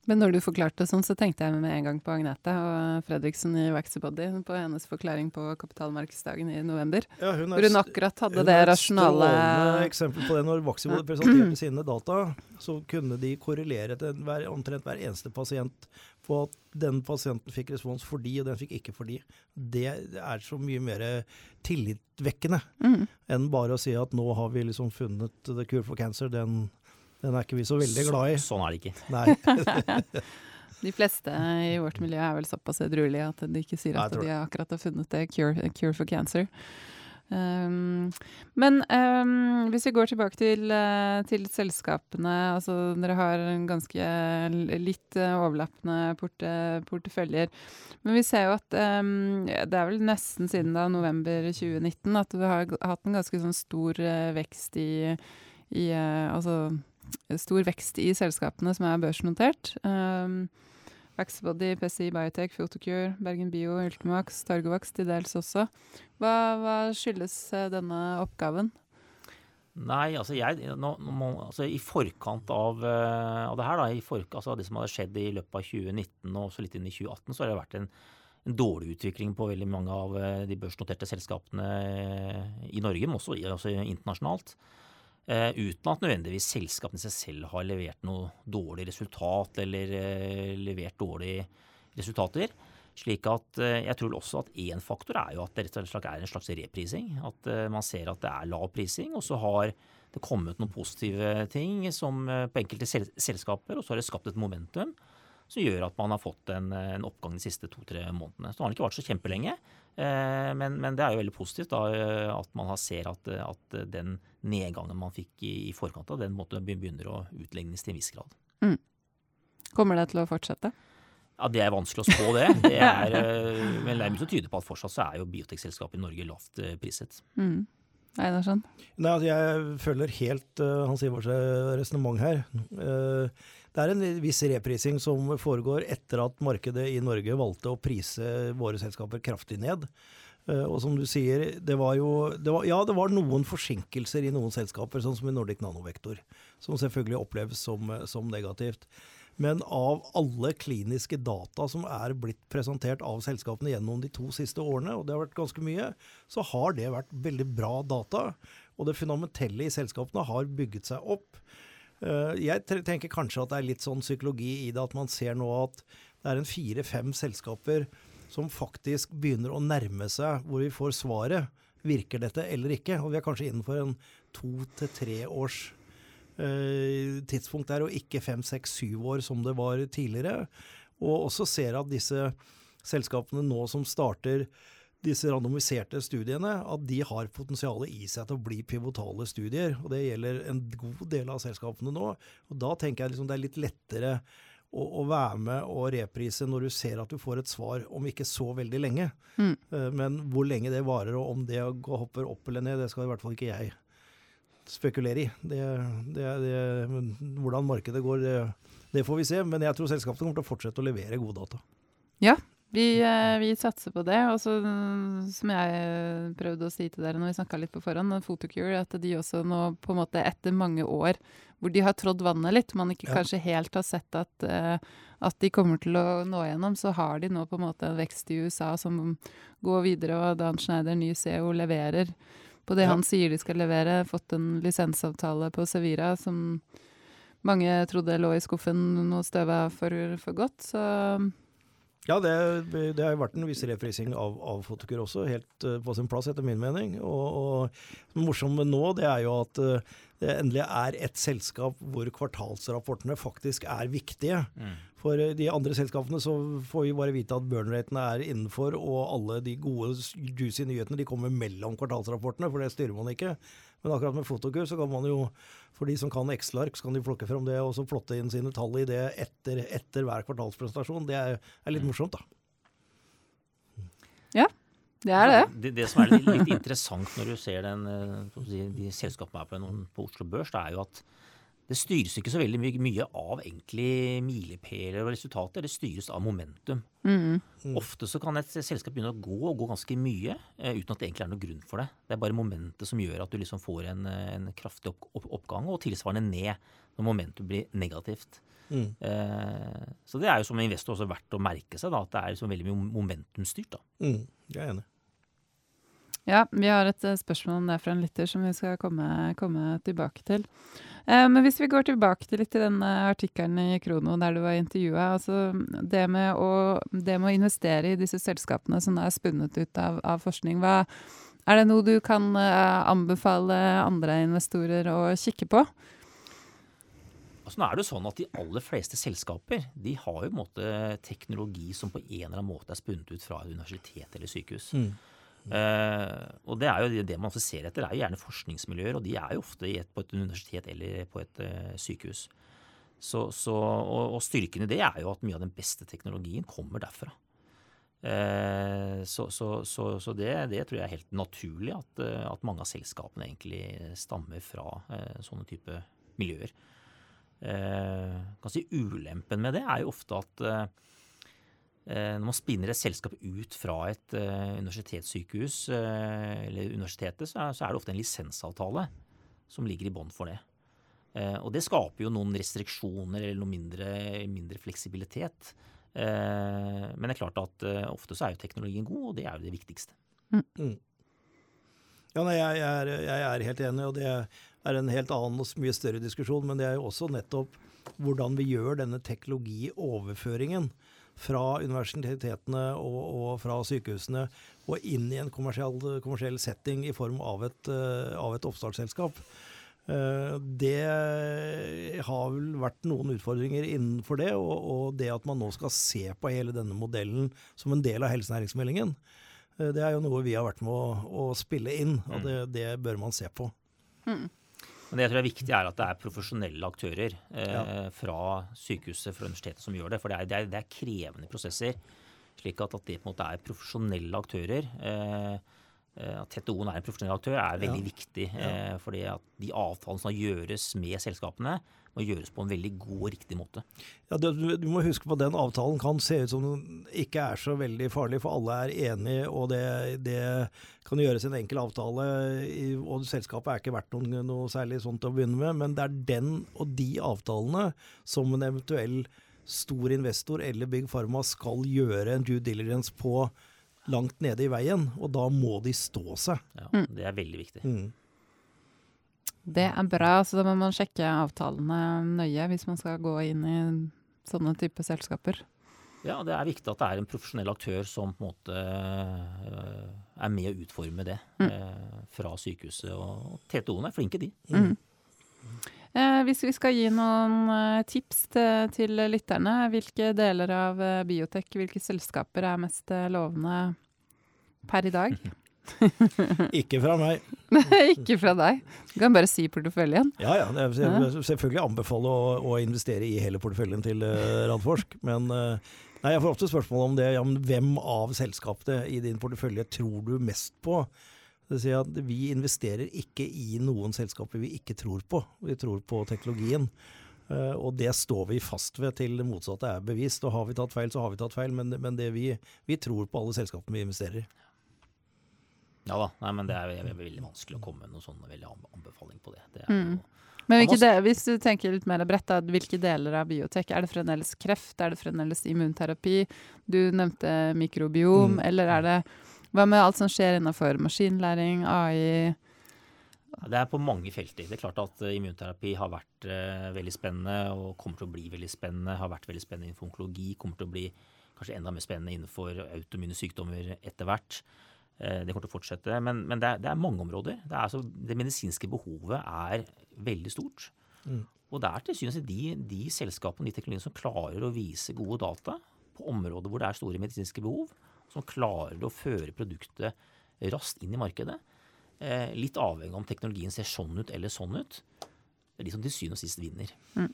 Men når du forklarte det sånn, så tenkte jeg med en gang på Agnete og Fredriksen i Waxybody, på hennes forklaring på kapitalmarkedsdagen i november. Ja, hun er, hvor hun akkurat hadde hun det rasjonale et eksempel på det. Når Waxybody <clears throat> presenterte sine data, så kunne de korrelere til hver, omtrent hver eneste pasient på at den pasienten fikk respons fordi, og den fikk ikke fordi. Det er så mye mer tillitvekkende mm. enn bare å si at nå har vi liksom funnet the cure for cancer. den den er ikke vi så veldig glad i. Så, sånn er det ikke. Nei. <laughs> de fleste i vårt miljø er vel såpass edruelige at de ikke sier at de akkurat har funnet det cure, cure for cancer. Um, men um, hvis vi går tilbake til, uh, til, selskapene. altså Dere har en ganske litt uh, overlappende porte, porteføljer. Men vi ser jo at um, det er vel nesten siden da november 2019 at vi har hatt en ganske sånn stor uh, vekst i, i altså stor vekst i selskapene som er børsnotert. Um, Vaxbody, PCI Biotech, Photocure, Bergen Bio, Ultimax, Targovax til dels også. Hva, hva skyldes eh, denne oppgaven? Nei, altså jeg nå, nå, altså I forkant av, uh, av det her, da, i forkant, altså det som hadde skjedd i løpet av 2019 og så litt inn i 2018, så har det vært en, en dårlig utvikling på veldig mange av uh, de børsnoterte selskapene i Norge, men også, også internasjonalt. Uh, uten at nødvendigvis selskapene seg selv har levert noe dårlig resultat eller uh, levert dårlige resultater. Slik at uh, jeg tror også at én faktor er jo at det rett og slett er en slags reprising. At man ser at det er lav prising, og så har det kommet noen positive ting som på enkelte sel selskaper, og så har det skapt et momentum som gjør at man har fått en, en oppgang de siste to-tre månedene. Så det har ikke vært så kjempelenge, eh, men, men, det er jo veldig positivt da, eh, at man ser at, at, den nedgangen man fikk i, i forkant av den måtte begynner å utlignes til en viss grad. Mm. Kommer det til å fortsette? Ja, Det er vanskelig å spå, det. det er, eh, men det er mye som tyder på at fortsatt så er jo biotekselskapet i Norge lavt eh, priset. Mm. Einarsson? Nei, altså jeg følger helt uh, Hans Ivars resonnement her. Uh, det er en viss reprising som foregår etter at markedet i Norge valgte å prise våre selskaper kraftig ned. Uh, og som du sier, det var jo det var, Ja, det var noen forsinkelser i noen selskaper, sånn som i Nordic Nanovektor, som selvfølgelig oppleves som, som negativt. Men av alle kliniske data som er blitt presentert av selskapene gjennom de to siste årene, og det har vært ganske mye, så har det vært veldig bra data. Og det fundamentelle i selskapene har bygget seg opp. Eh, jeg tenker kanskje at det er litt sånn psykologi i det at man ser nå at det er en fire-fem selskaper som faktisk begynner å nærme seg hvor vi får svaret. Virker dette eller ikke? Og vi er kanskje innenfor en to til tre års Eh, tidspunkt der, og ikke fem, seks, syv år som det var tidligere. Og også ser at disse selskapene nå som starter disse randomiserte studiene, at de har potensialet i seg til å bli pivotale studier. og Det gjelder en god del av selskapene nå. og Da tenker jeg liksom det er litt lettere å, å, være med og reprise når du ser at du får et svar om ikke så veldig lenge. Mm. Eh, men hvor lenge det varer og om det hopper opp eller ned, det skal i hvert fall ikke jeg spekulere i. Det, det, det, hvordan markedet går, det, får vi se. Men jeg tror selskapet kommer til å fortsette å levere gode data. Ja, vi, eh, vi satser på det. Og så, som jeg prøvde å si til dere når vi snakka litt på forhånd, Photocure, at de også nå på en måte etter mange år hvor de har trådd vannet litt, man ikke ja. kanskje helt har sett at, uh, at de kommer til å nå gjennom, så har de nå på en måte en vekst i USA som går videre, og Dan Schneider, ny CEO, leverer på det ja. han sier de skal levere. Fått en lisensavtale på Sevira som mange trodde lå i skuffen og støva for, for godt. Så ja, det, det, har vært en viss refrising av, av Fotokur også, helt uh, på sin plass etter min mening. Og, og morsomme nå det er jo at uh, det endelig er et selskap hvor kvartalsrapportene faktisk er viktige. Mm. For eh, de andre selskapene så får vi bare vite at burn-ratene er innenfor, og alle de gode, juicy nyhetene de kommer mellom kvartalsrapportene, for det styrer man ikke. Men akkurat med Fotokur så kan man jo, for de som kan Excel-ark, så kan de plukke frem det og så plotte inn sine tall i det etter, etter hver kvartalspresentasjon. Det er, er litt mm. morsomt, da. Ja, det er det. Det, det som er litt, litt, interessant når du ser den, de, de selskapene her på, på Oslo Børs, det er jo at det styres ikke så veldig mye, mye av egentlig milepæler og resultater. Det styres av momentum. Mm. Mm. Ofte så kan et selskap begynne å gå, og gå ganske mye, eh, uten at det egentlig er noen grunn for det. Det er bare momentet som gjør at du liksom får en, en kraftig opp, opp, oppgang, og tilsvarende ned når momentum blir negativt. Mm. Eh, så det er jo som investor også verdt å merke seg, da, at det er liksom veldig mye momentumstyrt. da. Mm. Jeg er enig. Ja, vi har et eh, spørsmål om det fra en lytter som vi skal komme, komme tilbake til. Eh, men hvis vi går tilbake til litt til denne artikkelen i Krono der du var intervjua. Altså det, med å, det med å investere i disse selskapene som er spunnet ut av, av forskning, hva, er det noe du kan uh, anbefale andre investorer å kikke på? Altså, nå er det sånn at De aller fleste selskaper de har jo en måte teknologi som på en eller annen måte er spunnet ut fra et universitet eller sykehus. Mm. Uh, og det er jo det man ser etter, er jo gjerne forskningsmiljøer, og de er jo ofte et, på et universitet eller på et uh, sykehus. Så, så, og, og, styrken i det er jo at mye av den beste teknologien kommer derfra. Uh, så, så det, det, tror jeg er helt naturlig at, at, mange av selskapene egentlig stammer fra sånne type miljøer. kan si Ulempen med det er jo ofte at Eh, når man spinner et selskap ut fra et uh, universitetssykehus uh, eller universitetet, så er, det ofte en lisensavtale som ligger i bånn for det. Og det skaper jo noen restriksjoner eller noe mindre, mindre fleksibilitet. men det er klart at ofte så er jo teknologien god, og det er jo det viktigste. Mm. mm. Ja, nei, jeg, er, jeg, er, helt enig, og det er en helt annen og mye større diskusjon. Men det er jo også nettopp hvordan vi gjør denne teknologioverføringen fra universitetene og, og, fra sykehusene og inn i en kommersiell, kommersiell setting i form av et, uh, av et oppstartsselskap. Uh, det har vel vært noen utfordringer innenfor det, og, og, det at man nå skal se på hele denne modellen som en del av helsenæringsmeldingen, uh, det er jo noe vi har vært med å, å spille inn, og det, det, bør man se på. Mm. Men det jeg tror er viktig, er at det er profesjonelle aktører eh, ja. fra sykehuset, fra universitetet, som gjør det. For det er, det er, det er krevende prosesser. Slik at, at, det på en måte er profesjonelle aktører. Eh, eh at TTO-en er en profesjonell aktør, er veldig ja. viktig. Eh, fordi at de avtalene som gjøres med selskapene, må gjøres på en veldig god og riktig måte. Ja, du, du, må huske på at den avtalen kan se ut som den ikke er så veldig farlig, for alle er enige, og det, det kan gjøres en enkel avtale. Og selskapet er ikke verdt noe, noe særlig sånt å begynne med, men det er den og de avtalene som en eventuell stor investor eller Big Pharma skal gjøre en due diligence på langt nede i veien, og da må de stå seg. Ja, Det er veldig viktig. Mm. Det er bra, så da må man sjekke avtalene nøye hvis man skal gå inn i sånne type selskaper. Ja, det er viktig at det er en profesjonell aktør som på en måte øh, er med å utforme det mm. Eh, fra sykehuset. Og TTO-ene er flinke, de. Mm. Eh, hvis vi skal gi noen eh, tips til, til, lytterne, hvilke deler av biotek, hvilke selskaper er mest lovende per i dag? <laughs> ikke fra meg. <laughs> ikke fra deg? Du kan bare si porteføljen. Ja, ja. Jeg vil selvfølgelig anbefale å, å, investere i hele porteføljen til uh, Radforsk. Men uh, nei, jeg får ofte spørsmål om det. Ja, hvem av selskapene i din portefølje tror du mest på? Det vil si at Vi investerer ikke i noen selskaper vi ikke tror på. Vi tror på teknologien. Uh, og det står vi fast ved til det motsatte er bevist. Og har vi tatt feil, så har vi tatt feil. Men, men vi, vi, tror på alle selskapene vi investerer i. Ja da, Nei, men det er, er, veldig vanskelig å komme med noen sånn veldig anbefaling på det. det mm. men del, hvis du tenker litt mer bredt, da, hvilke deler av biotek? Er det fremdeles kreft, er det fremdeles immunterapi? Du nevnte mikrobiom, mm. eller er det Hva med alt som skjer innenfor maskinlæring, AI? Det er på mange felter. Det er klart at immunterapi har vært uh, veldig spennende og kommer til å bli veldig spennende. Har vært veldig spennende innenfor onkologi, kommer til å bli kanskje enda mer spennende innenfor autoimmune sykdommer etter hvert. Eh, det kommer til å fortsette. Men, men det, er, det, er, mange områder. Det, er altså, det, medisinske behovet er veldig stort. Mm. Og det er til syvende og de, de selskapene de teknologiene som klarer å vise gode data på områder hvor det er store medisinske behov, som klarer å føre produktet raskt inn i markedet. Eh, litt avhengig om teknologien ser sånn ut eller sånn ut. Det er de som til syvende og sist vinner. Mm.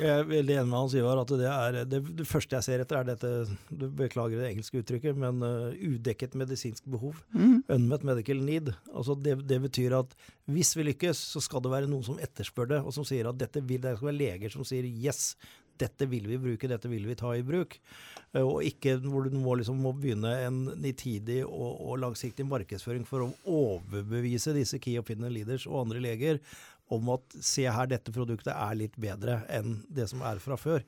Jeg er veldig enig med Hans Ivar at det, er, det, det, første jeg ser etter, er dette du Beklager det engelske uttrykket, men uh, udekket medisinsk behov. Mm. Unmet medical need. Altså det, det, betyr at hvis vi lykkes, så skal det være noen som etterspør det, og som sier at dette vil Det skal være leger som sier yes, dette vil vi bruke, dette vil vi ta i bruk. Uh, og ikke hvor du må, liksom, må begynne en nitidig og, og langsiktig markedsføring for å overbevise disse key opinion leaders og andre leger om at se her, dette produktet er litt bedre enn det som er fra før.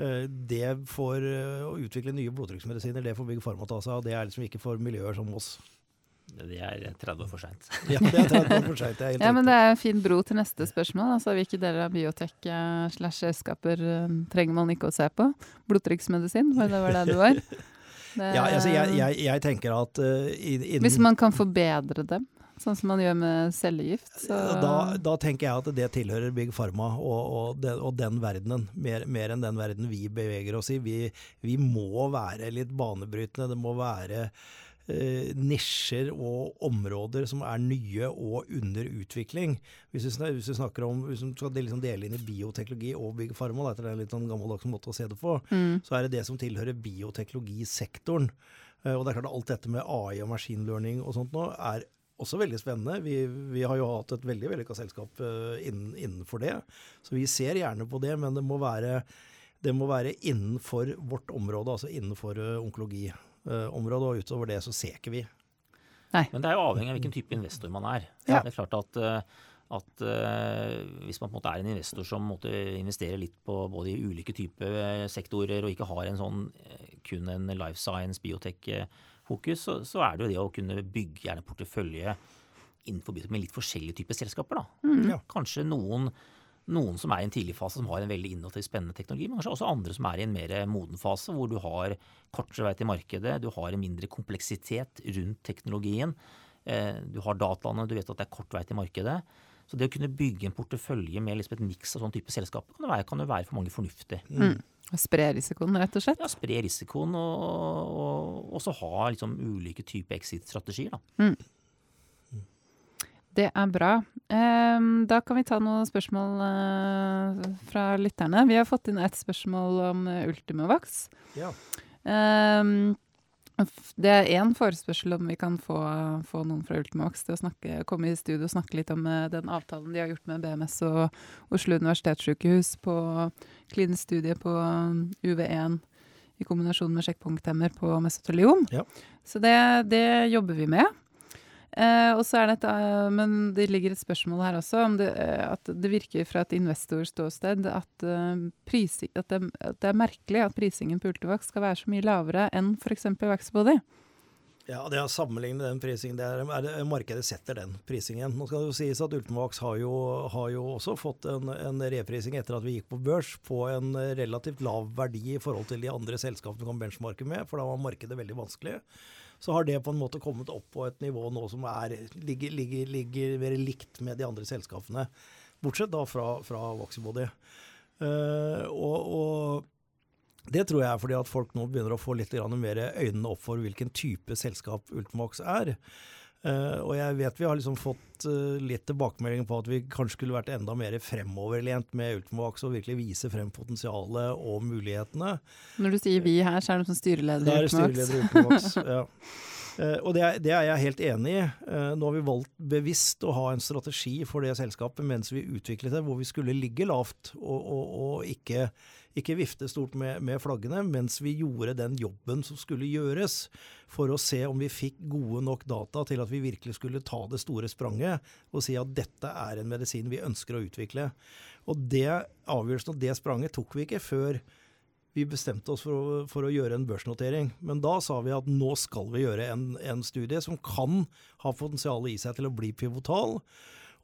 Eh, det for eh, å utvikle nye blodtrykksmedisiner, det får Big Pharma ta seg av. Det er liksom ikke for miljøer som oss. Det er 30 år for seint. <laughs> ja, det er 30 år for seint. Ja, men det er en fin bro til neste spørsmål. Altså, hvilke deler av biotek eh, slash selskaper trenger man ikke å se på? Blodtrykksmedisin, var det var det du var? <laughs> Det, ja, altså, jeg, jeg, jeg, tenker at uh, innen Hvis man kan forbedre dem? Sånn som man gjør med cellegift. Da, da, tenker jeg at det tilhører Big Pharma og, og, den, og den verdenen, mer, mer, enn den verden vi beveger oss i. Vi, vi må være litt banebrytende. Det må være eh, nisjer og områder som er nye og under utvikling. Hvis vi, hvis vi snakker om, hvis vi skal liksom dele inn i bioteknologi og Big Pharma, det er en litt sånn gammeldags måte å se det på, mm. så er det det som tilhører bioteknologisektoren. Uh, og det er klart at Alt dette med AI og machine learning og sånt nå er også veldig spennende. Vi, vi, har jo hatt et veldig vellykka selskap uh, innen, innenfor det. Så vi ser gjerne på det, men det må være, det må være innenfor vårt område, altså innenfor uh, onkologiområdet. Uh, og utover det så ser ikke vi. Nei. Men det er jo avhengig av hvilken type investor man er. Ja. Det er klart at, at hvis man på en måte er en investor som måtte investere litt på både i ulike typer sektorer, og ikke har en sånn kun en life science, biotech fokus, så, så, er det jo det å kunne bygge gjerne portefølje innenfor med litt forskjellige typer selskaper. da. Mm. Ja. Kanskje noen, noen, som er i en tidlig fase som har en veldig innovativ, spennende teknologi, men kanskje også andre som er i en mer moden fase, hvor du har kortere vei til markedet, du har en mindre kompleksitet rundt teknologien. Eh, du har dataene, du vet at det er kort vei til markedet. Så det å kunne bygge en portefølje med liksom et miks av sånn type selskaper kan jo være, kan det være for mange fornuftig. Mm. Spre risikoen, rett og slett? Ja, spre risikoen, og, og, så ha liksom ulike typer exit-strategier. Mm. Det er bra. Um, da kan vi ta noen spørsmål uh, fra lytterne. Vi har fått inn et spørsmål om Ultimavax. Ultimovax. Ja. Um, det er én forespørsel om vi kan få, få noen fra Ultimax til å snakke, komme i studio og snakke litt om uh, den avtalen de har gjort med BMS og Oslo universitetssykehus på klinisk studie på UV1 i kombinasjon med sjekkpunkthemmer på mesoteliom. Ja. Så det, det jobber vi med. Eh, og så er det et, uh, men det ligger et spørsmål her også om det, uh, at det virker fra et investorståsted at, uh, prising, at, det, at, det, er merkelig at prisingen på Ultivax skal være så mye lavere enn f.eks. Waxbody. Ja, det å sammenligne den prisingen, det er, det, markedet setter den prisingen. Nå skal det jo sies at Ultimax har har jo også fått en, en, reprising etter at vi gikk på børs, på en relativt lav verdi i forhold til de andre selskapene vi kan benchmarke med, for da var markedet veldig vanskelig så har det på en måte kommet opp på et nivå nå som er, ligger, ligger, ligger mer likt med de andre selskapene. Bortsett da fra, fra Voxybody. Uh, og, og, det tror jeg er fordi at folk nå begynner å få litt mer øynene opp for hvilken type selskap Ultimax er. Uh, og jeg vet vi har liksom fått uh, litt tilbakemeldinger på at vi kanskje skulle vært enda mer fremoverlent med Ultimovax og virkelig vise frem potensialet og mulighetene. Når du sier vi her, så er det som styreleder i Ultimovax? Det er styreleder i Ultimovax, <laughs> ja. Uh, og det er, det er, jeg helt enig i. nå har vi valgt bevisst å ha en strategi for det selskapet mens vi utviklet det, hvor vi skulle ligge lavt og, og, og ikke ikke vifte stort med, med, flaggene, mens vi gjorde den jobben som skulle gjøres for å se om vi fikk gode nok data til at vi virkelig skulle ta det store spranget og si at dette er en medisin vi ønsker å utvikle. Og det avgjørelsen og det spranget tok vi ikke før vi bestemte oss for å, for å, gjøre en børsnotering. Men da sa vi at nå skal vi gjøre en, en studie som kan ha potensial i seg til å bli pivotal.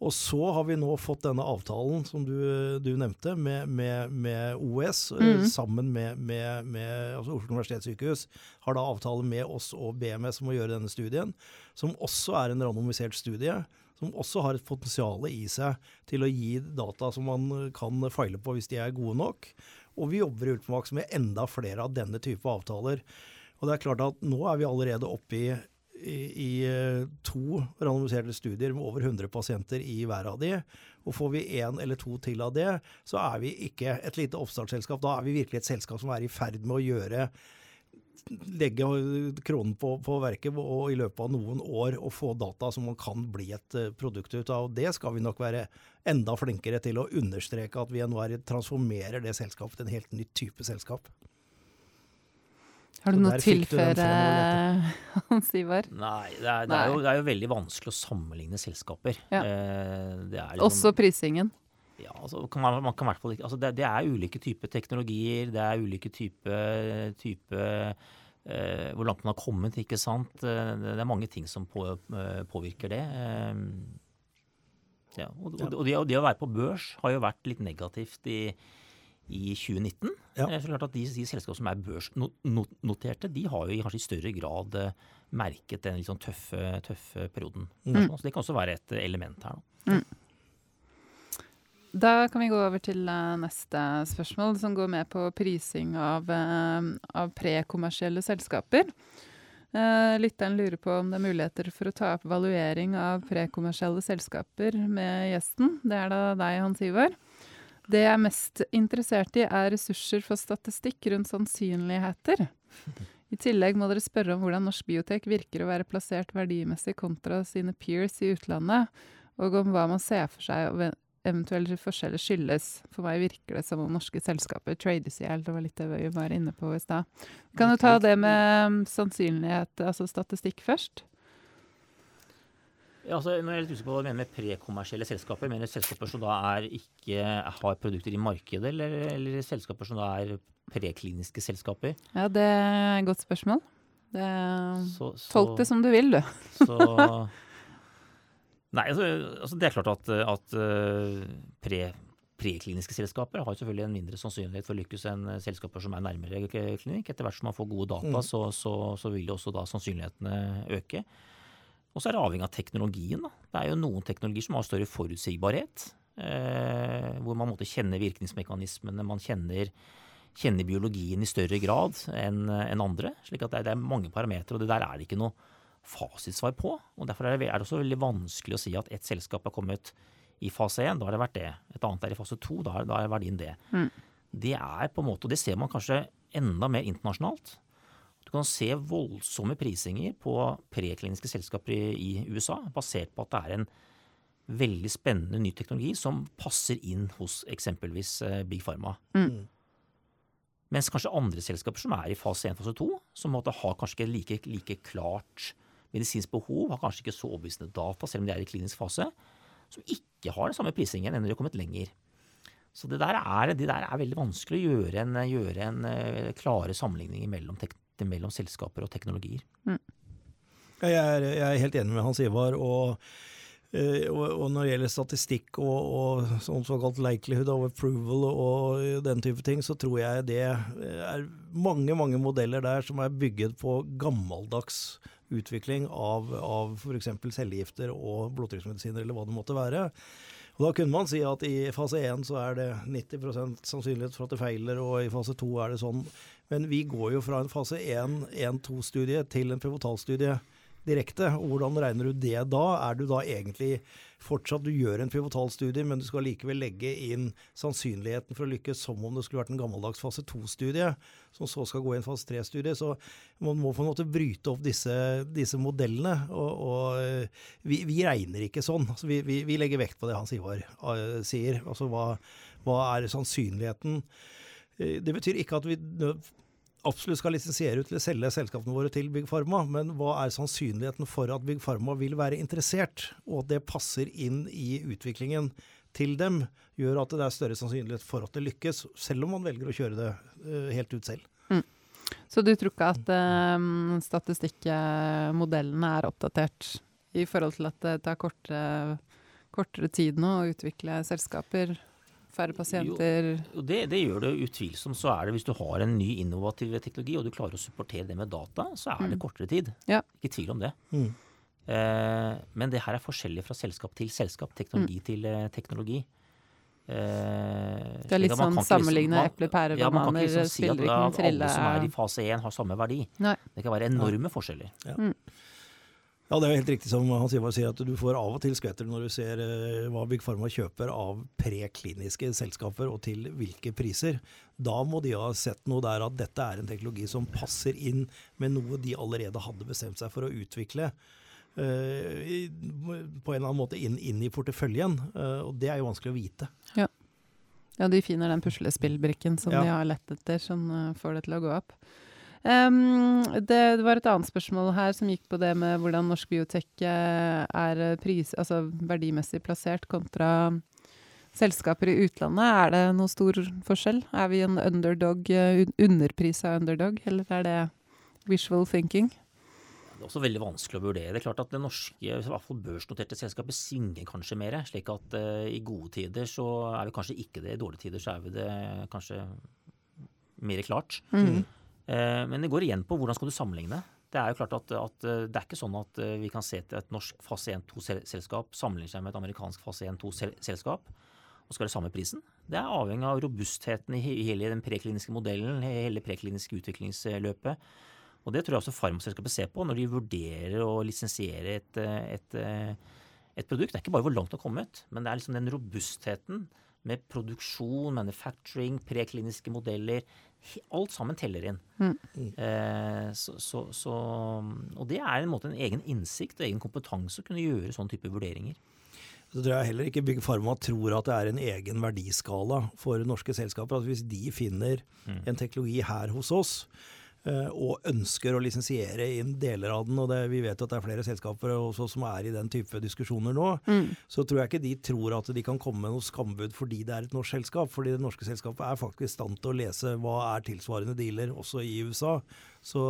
Og så har vi nå fått denne avtalen som du, du nevnte, med, med, med OS eh, mm. sammen med, med altså Oslo universitetssykehus. Har da avtale med oss og BMS om å gjøre denne studien, som også er en randomisert studie. Som også har et potensial i seg til å gi data som man kan feile på hvis de er gode nok. Og vi jobber i Ultimax med enda flere av denne type avtaler. Og det er klart at nå er vi allerede oppe i i, i eh, to randomiserte studier med over 100 pasienter i hver av de. Og får vi én eller to til av det, så er vi ikke et lite oppstartsselskap. Da er vi virkelig et selskap som er i ferd med å gjøre legge kronen på, på, verket og i løpet av noen år å få data som man kan bli et eh, produkt ut av. Og Det skal vi nok være enda flinkere til å understreke at vi nå er, transformerer det selskapet til en helt ny type selskap. Har du noe å tilføre, <laughs> Hans Ivar? Nei, det er, det, er jo, det er, jo, veldig vanskelig å sammenligne selskaper. Ja. Eh, liksom, Også prisingen? Ja, altså, man, man kan hvert altså det, det, er ulike typer teknologier, det er ulike typer type, eh, Hvor langt man har kommet, ikke sant. Eh, det, er mange ting som på, eh, påvirker det. Eh, ja, og, og, og, det, og, det, å være på børs har jo vært litt negativt i i 2019. Ja. Eh, klart at de, de selskapene som er børsnoterte, de har jo i kanskje i større grad merket den litt sånn tøffe, tøffe perioden. Mm. Så det kan også være et element her. Mm. Da kan vi gå over til uh, neste spørsmål, som går med på prising av, uh, av prekommersielle selskaper. Uh, lytteren lurer på om det er muligheter for å ta opp valuering av prekommersielle selskaper med gjesten. Det er da deg, Hans Ivar. Det jeg er mest interessert i, er ressurser for statistikk rundt sannsynligheter. I tillegg må dere spørre om hvordan norsk biotek virker å være plassert verdimessig kontra sine peers i utlandet, og om hva man ser for seg eventuelle forskjeller skyldes. For meg virker det som om norske selskaper trades i hjel. Det var litt det vi var inne på i stad. Kan du ta det med sannsynlighet, altså statistikk, først. Ja, altså, nå er jeg litt usikker på hva du mener med prekommersielle selskaper. Mener du selskaper som da er ikke har produkter i markedet, eller, eller selskaper som da er prekliniske selskaper? Ja, det er et godt spørsmål. Det, så, så, tolk det som du vil, du. så, nei, altså, altså, det er klart at, at uh, pre, prekliniske selskaper har selvfølgelig en mindre sannsynlighet for å lykkes enn selskaper som er nærmere klinikk. Etter hvert som man får gode data, mm. så, så, så, vil også da sannsynlighetene øke. Og så er det avhengig av teknologien. Da. Det er jo noen teknologier som har større forutsigbarhet. Eh, hvor man måtte kjenne virkningsmekanismene, man kjenner, kjenner, biologien i større grad enn en andre. slik at det det er mange parametere, og det der er det ikke noe fasitsvar på. og Derfor er det, er det også veldig vanskelig å si at ett selskap har kommet i fase 1, da har det vært det. Et annet er i fase 2, da, da er verdien det. Mm. Det er på en måte, og det ser man kanskje enda mer internasjonalt. Du kan se voldsomme prisinger på prekliniske selskaper i, i, USA, basert på at det er en veldig spennende ny teknologi som passer inn hos eksempelvis eh, Big Pharma. Mm. Mens kanskje andre selskaper som er i fase 1 fase 2, som måtte ha kanskje ikke like, like klart medisinsk behov, har kanskje ikke så overbevisende data, selv om de er i klinisk fase, som ikke har den samme prisingen enn de har kommet lenger. Så det der er, det der er veldig vanskelig å gjøre en, gjøre en uh, klare sammenligninger mellom, mellom, selskaper og teknologier. Mm. Jeg, er, jeg, er, helt enig med Hans Ivar. og Eh, og, og, når det gjelder statistikk og, og sånn såkalt likelihood of approval og den type ting, så tror jeg det er mange mange modeller der som er bygget på gammeldags utvikling av, av f.eks. cellegifter og blodtrykksmedisiner, eller hva det måtte være. Og Da kunne man si at i fase 1 så er det 90 sannsynlighet for at det feiler, og i fase 2 er det sånn. Men vi går jo fra en fase 1-1-2-studie til en pivotalstudie direkte. og Hvordan regner du det da? Er du da egentlig fortsatt Du gjør en pivotalstudie, men du skal likevel legge inn sannsynligheten for å lykkes som om det skulle vært en gammeldags fase 2-studie, som så skal gå i en fase 3-studie. Så man må på en måte bryte opp disse, disse modellene. Og, og eh, vi, vi, regner ikke sånn. Altså, vi, vi, vi, legger vekt på det Hans Ivar uh, sier. Altså hva, hva er sannsynligheten? Eh, det betyr ikke at vi absolutt skal lisensiere ut eller selge selskapene våre til Big Pharma, men hva er sannsynligheten for at Big Pharma vil være interessert, og at det passer inn i utviklingen til dem, gjør at det er større sannsynlighet for at det lykkes, selv om man velger å kjøre det uh, helt ut selv. Mm. Så du tror ikke at um, statistikkmodellene er oppdatert i forhold til at det tar kortere, kortere tid nå å utvikle selskaper? Færre pasienter? Jo, det, det, gjør det utvilsomt. Så er det hvis du har en ny innovativ teknologi, og du klarer å supportere det med data, så er det mm. kortere tid. Ja. Ikke tvil om det. Mm. Eh, men det her er forskjellig fra selskap til selskap, teknologi mm. til eh, teknologi. Eh, det er litt sånn sammenligne liksom, epler, pærer, ja, bananer, liksom si at, at Alle som er i fase 1 har samme verdi. Nei. Det kan være enorme forskjeller. Ja. Ja, det er jo helt riktig som Hans Ivar sier, at du får av og til skvetter når du ser uh, hva Big Pharma kjøper av prekliniske selskaper, og til hvilke priser. Da må de ha sett noe der at dette er en teknologi som passer inn med noe de allerede hadde bestemt seg for å utvikle. Uh, på en eller annen måte inn, inn i porteføljen. Uh, og det er jo vanskelig å vite. Ja, ja de finner den puslespillbrikken som ja. de har lett etter, som får det til å gå opp. Um, det, det, var et annet spørsmål her som gikk på det med hvordan norsk biotek eh, er pris, altså verdimessig plassert kontra selskaper i utlandet. Er det noen stor forskjell? Er vi en underdog, eh, underprisa underdog, eller er det visual thinking? Det er også veldig vanskelig å vurdere. Det er klart at Det norske, i hvert fall børsnoterte selskapet svinger kanskje mer. Slik at uh, i gode tider så er vi kanskje ikke det, i dårlige tider så er vi det kanskje mer klart. Mm. Eh, men det går igjen på hvordan skal du sammenligne. Det er jo klart at, at eh, det er ikke sånn at eh, vi kan se til et norsk fase 1-2-selskap sammenligner seg med et amerikansk fase 1-2-selskap og skal ha samme prisen. Det er avhengig av robustheten i hele den prekliniske modellen, hele prekliniske utviklingsløpet. Og Det tror jeg også farmaselskapet ser på når de vurderer å lisensiere et, et, et, produkt. Det er ikke bare hvor langt det har kommet, men det er liksom den robustheten med produksjon, manufacturing, prekliniske modeller, Alt sammen teller inn. Mm. Eh, så, så, så, og det er en, måte, en egen innsikt og egen kompetanse å kunne gjøre sånn type vurderinger. Så tror jeg heller ikke Big Pharma tror at det er en egen verdiskala for norske selskaper. At hvis de finner mm. en teknologi her hos oss, og ønsker å lisensiere inn deler av den, og det, vi vet at det er flere selskaper også som er i den type diskusjoner nå, mm. så tror jeg ikke de tror at de kan komme med noe skambud fordi det er et norsk selskap. Fordi det norske selskapet er faktisk i stand til å lese hva er tilsvarende dealer også i USA. Så,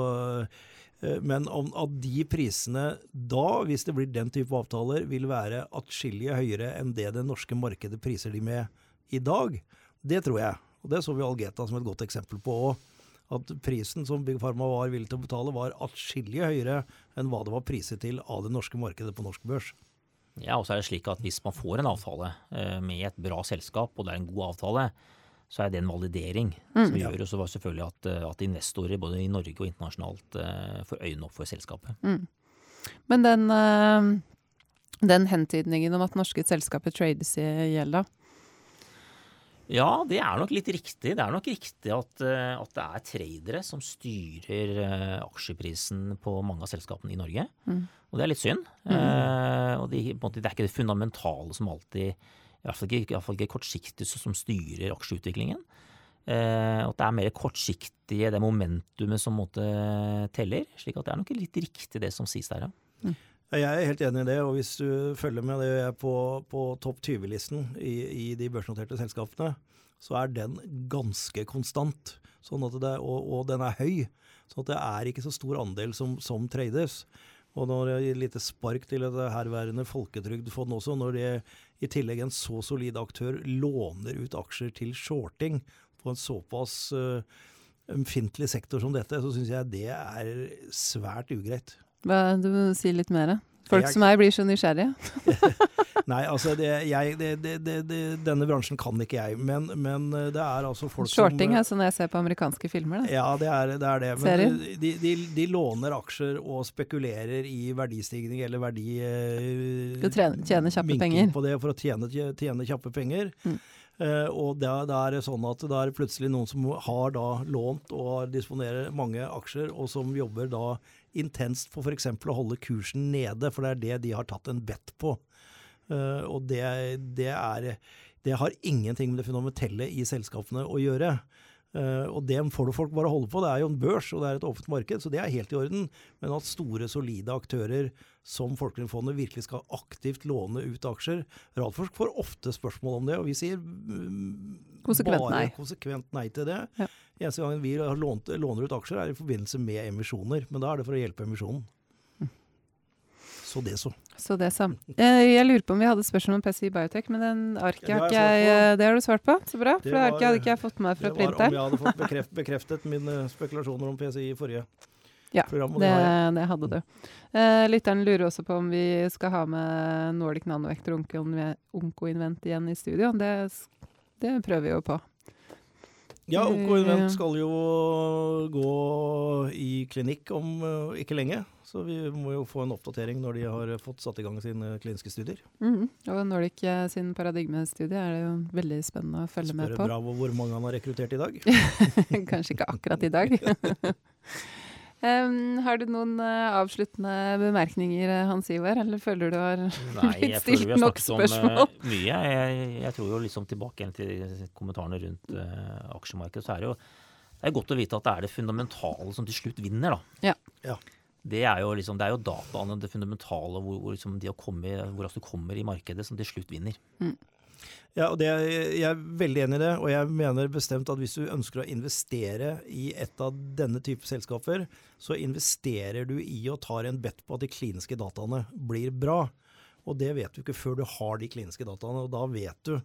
eh, men om at de prisene da, hvis det blir den type avtaler, vil være atskillig høyere enn det det norske markedet priser de med i dag, det tror jeg. Og det så vi Algeta som et godt eksempel på òg at prisen som Big Pharma var villig til å betale, var atskillig høyere enn hva det var priset til av det norske markedet på norsk børs. Ja, og så er det slik at Hvis man får en avtale eh, med et bra selskap, og det er en god avtale, så er det en validering mm. som gjør også selvfølgelig at, eh, at, investorer både i Norge og internasjonalt eh, får øynene opp for selskapet. Mm. Men den, den hentydningen om at norske selskaper trades i gjelda, da? Ja, det er nok litt riktig. Det er nok riktig at, eh, at det er tradere som styrer uh, aksjeprisen på mange av selskapene i Norge. Mm. Og det er litt synd. Mm. Eh, og de, måte, det er ikke det fundamentale som alltid, i hvert fall ikke, i hvert fall ikke kortsiktig, som styrer aksjeutviklingen. Eh, at det er mer kortsiktige, det momentumet som måtte teller. slik at det er nok litt riktig det som sies der, ja. Mm. Jeg er helt enig i det, og hvis du følger med det jeg er på, på topp 20-listen i, i, de børsnoterte selskapene, så er den ganske konstant. Sånn det, og, og, den er høy. sånn det er ikke så stor andel som, som trades. Og når det gir lite spark til et herværende folketrygdfond også, når det i tillegg en så solid aktør låner ut aksjer til shorting på en såpass uh, sektor som dette, så syns jeg det er svært ugreit. Du må si litt mer. Folk som meg blir så nysgjerrige. <laughs> Nei, altså det, jeg, det, det, denne bransjen kan ikke jeg, men, men eh, det er altså folk Shorting som er sånn jeg ser på amerikanske filmer, da. Ja, det er det. Er det. Men de, de, de, låner aksjer og spekulerer i verdistigning eller verdi... Skal trene, tjene kjappe penger. på det for å tjene, tjene kjappe penger. Mm. Uh, og da, er det sånn at det er plutselig noen som har da lånt og disponerer mange aksjer, og som jobber da intenst for f.eks. å holde kursen nede, for det er det de har tatt en bet på. Uh, og det, det, er, det har ingenting med det fundamentelle i selskapene å gjøre. Uh, og det får du folk bare holde på. Det er jo en børs og det er et åpent marked, så det er helt i orden. Men at store, solide aktører som Folketrygdfondet virkelig skal aktivt låne ut aksjer Radforsk får ofte spørsmål om det, og vi sier um, konsekvent bare nei. konsekvent nei til det. Ja. Eneste gangen vi lånt, låner ut aksjer, er i forbindelse med emisjoner. Men da er det for å hjelpe emisjonen. Så det så. Så det så. Eh, jeg lurer på om vi hadde spørsmål om PCI Biotech, men den arket har ikke jeg eh, Det har du svart på, så bra. For det arket hadde ikke jeg fått med meg fra printeren. Det var om jeg hadde fått bekreft, <laughs> bekreftet mine spekulasjoner om PCI i forrige ja, program. Det, det, hadde du. Uh, lytteren lurer også på om vi skal ha med Nordic Nanovektor og Onkoinvent igjen i studio. Det, det prøver vi jo på. Ja, OK Onkoinvent skal jo gå i klinikk om uh, ikke lenge. Så vi må jo få en oppdatering når de har fått satt i gang sine kliniske studier. Mm. Og Nordic eh, sin paradigmestudie er det jo veldig spennende å følge Spør med på. Spør Bravo hvor mange han har rekruttert i dag. <laughs> Kanskje ikke akkurat i dag. <laughs> Um, har du noen uh, avsluttende bemerkninger, eh, Hans Ivar? Eller føler du har <laughs> blitt stilt nok spørsmål? Om, uh, mye. Jeg, jeg, tror jo liksom tilbake til kommentarene rundt uh, aksjemarkedet, så er det jo det er godt å vite at det er det fundamentale som til slutt vinner, da. Ja. ja. Det er jo liksom, det er jo dataene, det fundamentale, hvor, hvor, liksom de komme, hvor altså du kommer i markedet, som til slutt vinner. Mm. Ja, og det, Jeg er veldig enig i det, og jeg mener bestemt at hvis du ønsker å investere i et av denne type selskaper, så investerer du i og tar en bet på at de kliniske dataene blir bra. Og det vet du ikke før du har de kliniske dataene, og da vet du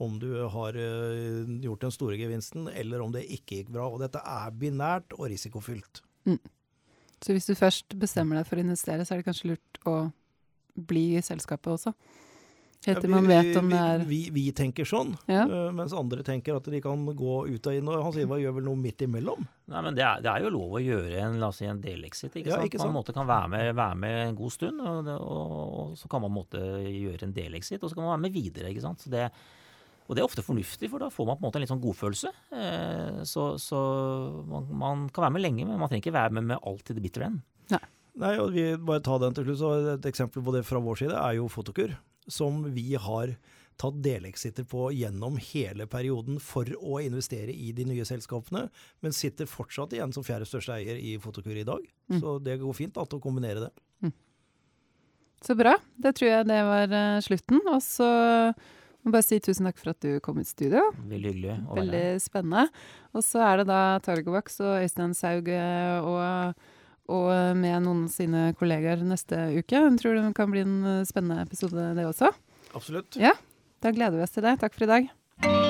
om du har uh, gjort den store gevinsten, eller om det ikke gikk bra. Og dette er binært og risikofylt. Mm. Så hvis du først bestemmer deg for å investere, så er det kanskje lurt å bli i selskapet også? Helt til man vet om det er vi, vi, vi tenker sånn, ja. uh, mens andre tenker at de kan gå ut og inn. Og han sier hva gjør vel noe midt imellom? Nei, men det er, det er jo lov å gjøre en, la oss si, en delexit. Ikke ja, sant? Ikke sant? Man måte kan være med, være med, en god stund, og, og, og, så kan man måte gjøre en delexit, og så kan man være med videre. ikke sant? Det, og det er ofte fornuftig, for da får man på en måte en litt sånn godfølelse. Eh, så, så man, man, kan være med lenge, men man trenger ikke være med med alt til the bitter end. Nei. Nei, og vi bare ta den til slutt. så Et eksempel på det fra vår side er jo Fotokur som vi har tatt delexiter på gjennom hele perioden for å investere i de nye selskapene, men sitter fortsatt igjen som fjerde største eier i Fotokur i dag. Mm. Så det går fint da, å kombinere det. Mm. Så bra. Det tror jeg det var uh, slutten. Og så må bare si tusen takk for at du kom i studio. Veldig hyggelig. Veldig spennende. Og så er det da Targovax og Øystein Saug eh, og og med noen av sine kollegaer neste uke. Jeg tror det kan bli en spennende episode, det også. Absolutt. Ja, Da gleder vi oss til det. Takk for i dag.